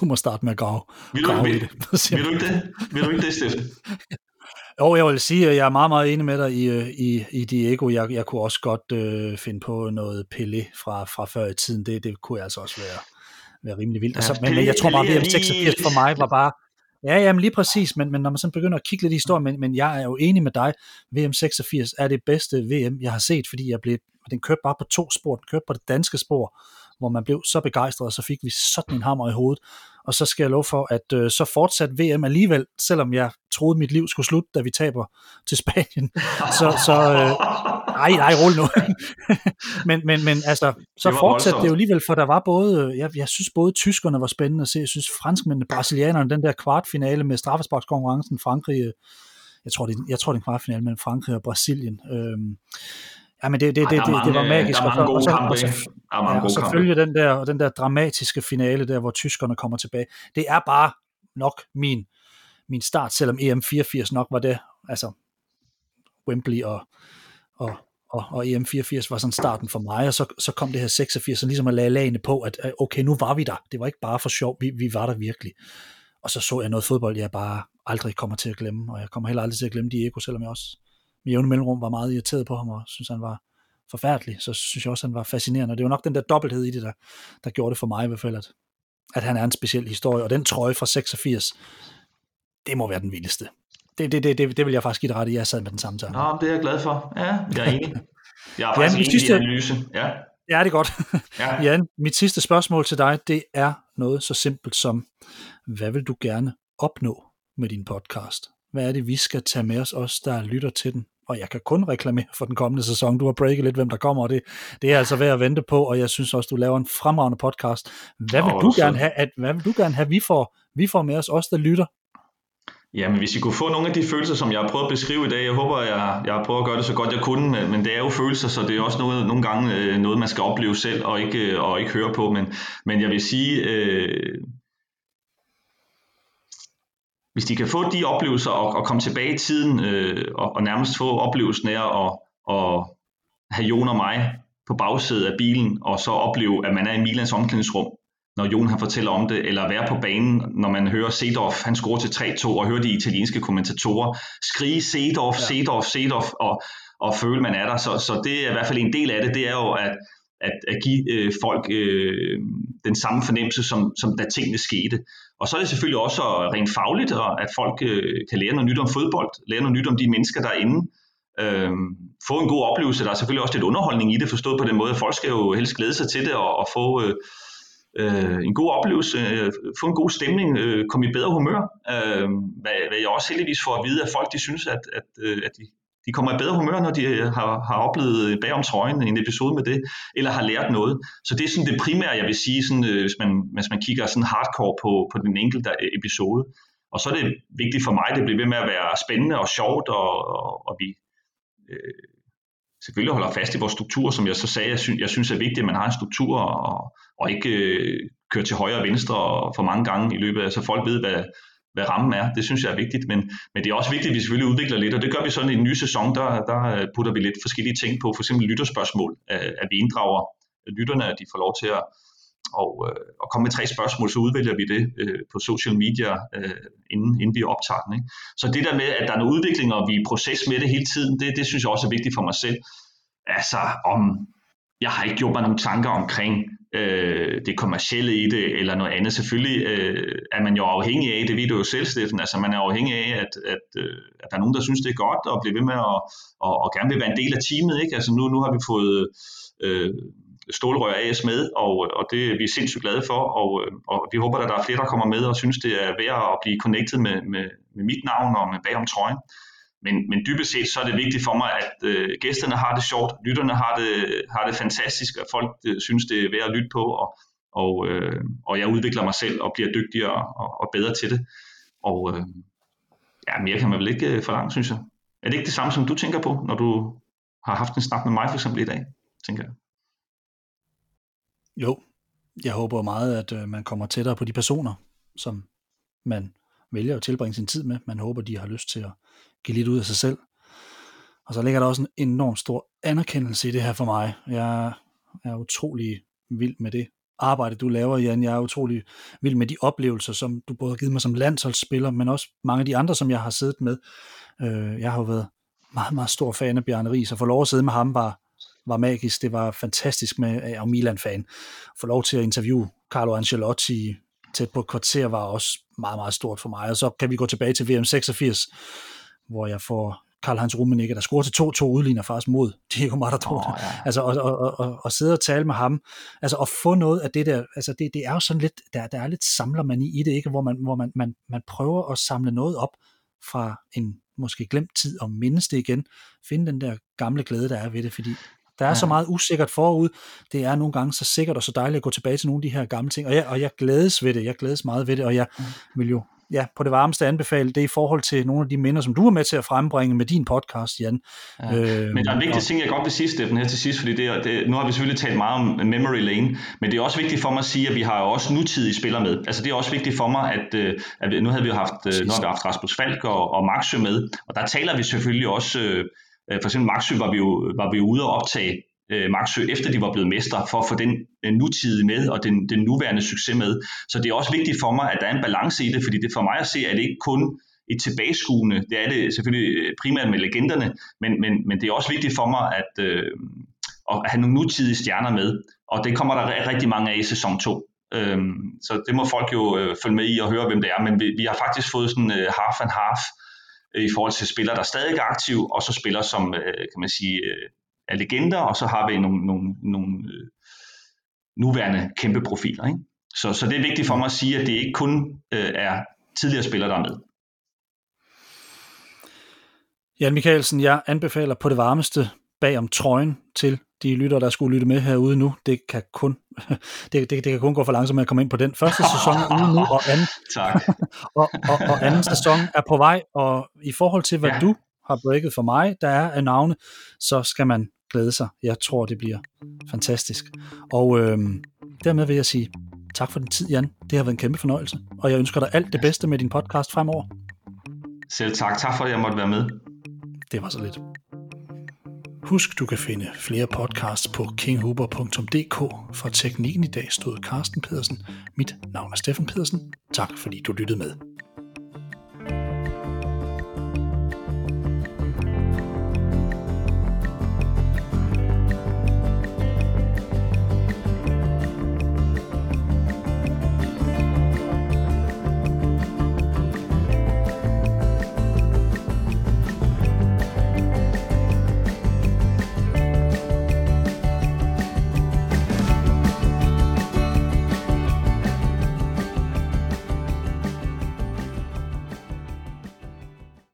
Du må starte med at grave, vil du, grave vil, det. Vil du ikke det? Vil du ikke det, Steffen? Jo, jeg vil sige, at jeg er meget, meget enig med dig i, øh, i, i Diego. Jeg, jeg kunne også godt øh, finde på noget Pelé fra, fra før i tiden. Det, det kunne altså også være, være rimelig vildt. Ja, altså, men, men jeg tror bare, at VM86 for mig var bare... Ja, jamen lige præcis, men, men når man så begynder at kigge lidt i historien, men, men jeg er jo enig med dig, VM86 er det bedste VM, jeg har set, fordi jeg blev, den kørte bare på to spor, den kørte på det danske spor, hvor man blev så begejstret, og så fik vi sådan en hammer i hovedet. Og så skal jeg love for, at øh, så fortsat VM alligevel, selvom jeg troede, mit liv skulle slutte, da vi taber til Spanien. Så, så øh, nej, nej, rolig nu. men, men, men altså, så det fortsatte det jo alligevel, for der var både, jeg, jeg synes både tyskerne var spændende at se, jeg synes franskmændene, brasilianerne, den der kvartfinale med straffesparkskonkurrencen, Frankrig, jeg tror, det, jeg tror, det er en kvartfinale mellem Frankrig og Brasilien. Øhm, Ja, men det, det, det, det, det var magisk. Der er mange gode kampe. Og, så, ja, og selvfølgelig den der, den der dramatiske finale der, hvor tyskerne kommer tilbage. Det er bare nok min, min start, selvom EM84 nok var det, altså Wembley og, og, og, og EM84 var sådan starten for mig, og så, så kom det her 86, og ligesom at lagde lagene på, at okay, nu var vi der. Det var ikke bare for sjov, vi, vi var der virkelig. Og så så jeg noget fodbold, jeg bare aldrig kommer til at glemme, og jeg kommer heller aldrig til at glemme Diego, selvom jeg også med jævne mellemrum var meget irriteret på ham, og synes han var forfærdelig, så synes jeg også, han var fascinerende. Og det var nok den der dobbelthed i det, der, der gjorde det for mig i hvert fald, at, at han er en speciel historie. Og den trøje fra 86, det må være den vildeste. Det, det, det, det, det vil jeg faktisk give dig ret i, jeg sad med den samme tanke. Nå, det er jeg glad for. Ja, jeg er enig. Jeg er faktisk Jan, enig sidste... i analyse. Ja. Ja, det er godt. Ja. Jan, mit sidste spørgsmål til dig, det er noget så simpelt som, hvad vil du gerne opnå med din podcast? Hvad er det, vi skal tage med os, os der lytter til den? Og jeg kan kun reklamere for den kommende sæson. Du har breaket lidt, hvem der kommer, og det, det er altså værd at vente på, og jeg synes også, du laver en fremragende podcast. Hvad vil, du, gerne have, at, hvad vil du gerne have, vi får, vi får med os, os der lytter? Jamen, hvis I kunne få nogle af de følelser, som jeg har prøvet at beskrive i dag, jeg håber, jeg, jeg har prøvet at gøre det så godt jeg kunne, men, men det er jo følelser, så det er også noget, nogle gange øh, noget, man skal opleve selv og ikke, øh, og ikke høre på. Men, men jeg vil sige, øh, hvis de kan få de oplevelser og, og komme tilbage i tiden øh, og, og nærmest få oplevelsen af at og have Jon og mig på bagsædet af bilen, og så opleve, at man er i Milans omklædningsrum, når Jon han fortæller om det, eller være på banen, når man hører Sedorf, han scorer til 3-2, og hører de italienske kommentatorer skrige Sedorf, ja. Sedorf, Sedorf, og, og føle, man er der. Så, så det er i hvert fald en del af det, det er jo at, at, at give øh, folk øh, den samme fornemmelse, som, som da tingene skete. Og så er det selvfølgelig også rent fagligt, at folk øh, kan lære noget nyt om fodbold, lære noget nyt om de mennesker, der er inde. Øh, få en god oplevelse. Der er selvfølgelig også lidt underholdning i det, forstået på den måde, at folk skal jo helst glæde sig til det og, og få øh, øh, en god oplevelse, øh, få en god stemning, øh, komme i bedre humør. Øh, hvad, hvad jeg også heldigvis får at vide, at folk de synes, at, at, øh, at de, De kommer i bedre humør, når de øh, har, har oplevet øh, bagom trøjen en episode med det, eller har lært noget. Så det er sådan det primære, jeg vil sige, sådan, øh, hvis, man, hvis man kigger sådan hardcore på, på den enkelte øh, episode. Og så er det vigtigt for mig, at det bliver ved med at være spændende og sjovt, og, og, og vi øh, selvfølgelig holder fast i vores struktur, som jeg så sagde, jeg synes, jeg synes er vigtigt, at man har en struktur, og, og ikke øh, kører til højre og venstre for mange gange i løbet af, så folk ved, hvad, hvad rammen er. Det synes jeg er vigtigt, men, men det er også vigtigt, at vi selvfølgelig udvikler lidt, og det gør vi sådan i en ny sæson, der, der øh, putter vi lidt forskellige ting på, for eksempel lytterspørgsmål, øh, at vi inddrager lytterne, at de får lov til at og, øh, og komme med tre spørgsmål, så udvælger vi det øh, på social media, øh, inden, inden vi optager den. Ikke? Så det der med, at der er noget udvikling, og vi er i proces med det hele tiden, det, det synes jeg også er vigtigt for mig selv. Altså, om jeg har ikke gjort mig nogle tanker omkring øh, det kommercielle i det, eller noget andet. Selvfølgelig øh, er man jo afhængig af, det ved du jo selv, Steffen, altså man er afhængig af, at, at, øh, at der er nogen, der synes, det er godt, og bliver ved med at og, og gerne vil være en del af teamet. Ikke? Altså nu, nu har vi fået øh, Stålrør AS med, og, og det er vi sindssygt glade for, og, og vi håber, at der er flere, der kommer med og synes, det er værd at blive connected med, med, med mit navn og med bagom trøjen. Men, men dybest set så er det vigtigt for mig, at øh, gæsterne har det sjovt, lytterne har det, har det fantastisk, at folk øh, synes, det er værd at lytte på, og, og, øh, og jeg udvikler mig selv og bliver dygtigere og, og bedre til det. Og øh, ja, mere kan man vel ikke øh, forlange, synes jeg. Er det ikke det samme, som du tænker på, når du har haft en snak med mig for eksempel i dag, tænker jeg? Jo, jeg håber meget, at øh, man kommer tættere på de personer, som man vælger at tilbringe sin tid med. Man håber, de har lyst til at give lidt ud af sig selv. Og så ligger der også en enorm stor anerkendelse i det her for mig. Jeg er utrolig vild med det arbejde, du laver, Jan. Jeg er utrolig vild med de oplevelser, som du både har givet mig som landsholdsspiller, men også mange af de andre, som jeg har siddet med. Øh, jeg har jo været meget, meget stor fan af Bjarne Ries, og få lov at sidde med ham var var magisk. Det var fantastisk med at øh, Milan-fan. Få lov til at interviewe Carlo Ancelotti tæt på et kvarter var også meget, meget stort for mig. Og så kan vi gå tilbage til VM 86, hvor jeg får Karl-Heinz Rummenigge, der scorer til 2-2 udligner faktisk mod Diego Maradona. Oh, ja. Altså, og, og, og, og, sidde og tale med ham, altså at få noget af det der, altså det, det er jo sådan lidt, der, der er lidt samlermani i det, ikke? hvor, man, hvor man, man, man prøver at samle noget op fra en måske glemt tid og mindes det igen, finde den der gamle glæde, der er ved det, fordi der er ja. så meget usikkert forud. Det er nogle gange så sikkert og så dejligt at gå tilbage til nogle af de her gamle ting. Og jeg, og jeg glædes ved det. Jeg glædes meget ved det, og jeg mm. vil jo ja, på det varmeste anbefale det i forhold til nogle af de minder, som du er med til at frembringe med din podcast, Jan. Ja. Øh, men der er en vigtig og... ting, jeg godt vil sige, Steffen, her til sidst, fordi det, er, det, nu har vi selvfølgelig talt meget om memory lane, men det er også vigtigt for mig at sige, at vi har jo også nutidige spillere med. Altså det er også vigtigt for mig, at, øh, at nu havde vi jo haft, øh, nu har vi haft Rasmus Falk og, og Maxø med, og der taler vi selvfølgelig også, Øh, for eksempel Maxø var vi jo, var vi jo ude og optage øh, efter de var blevet mestre, for at få den øh, nutidige med og den, den nuværende succes med. Så det er også vigtigt for mig, at der er en balance i det, fordi det for mig at se, at det ikke kun et tilbageskuende, det er det selvfølgelig øh, primært med legenderne, men, men, men det er også vigtigt for mig at, øh, at have nogle nutidige stjerner med, og det kommer der rigtig mange af i sæson 2. Øhm, så det må folk jo øh, følge med i og høre, hvem det er, men vi, vi har faktisk fået sådan øh, half and half øh, Øh, i forhold til spillere, der stadig er aktive, og så spillere, som øh, kan man sige, øh, er legender, og så har vi nogle, nogle, nogle nuværende kæmpe profiler. Ikke? Så, så det er vigtigt for mig at sige, at det ikke kun øh, er tidligere spillere, der er med. Jan Mikkelsen, jeg anbefaler på det varmeste bag om trøjen til de lytter, der skulle lytte med herude nu. Det kan kun, det, det, det kan kun gå for langsomt med at komme ind på den. Første sæson er ude nu, og anden, tak. og, og, og anden sæson er på vej, og i forhold til, hvad ja. du har breaket for mig, der er af navne, så skal man glæde sig. Jeg tror, det bliver fantastisk. Og øh, dermed vil jeg sige tak for din tid, Jan. Det har været en kæmpe fornøjelse. Og jeg ønsker dig alt det bedste med din podcast fremover. Selv tak. Tak for, at jeg måtte være med. Det var så lidt. Husk, du kan finde flere podcasts på kinghuber.dk. For teknikken i dag stod Carsten Pedersen. Mit navn er Steffen Pedersen. Tak fordi du lyttede med.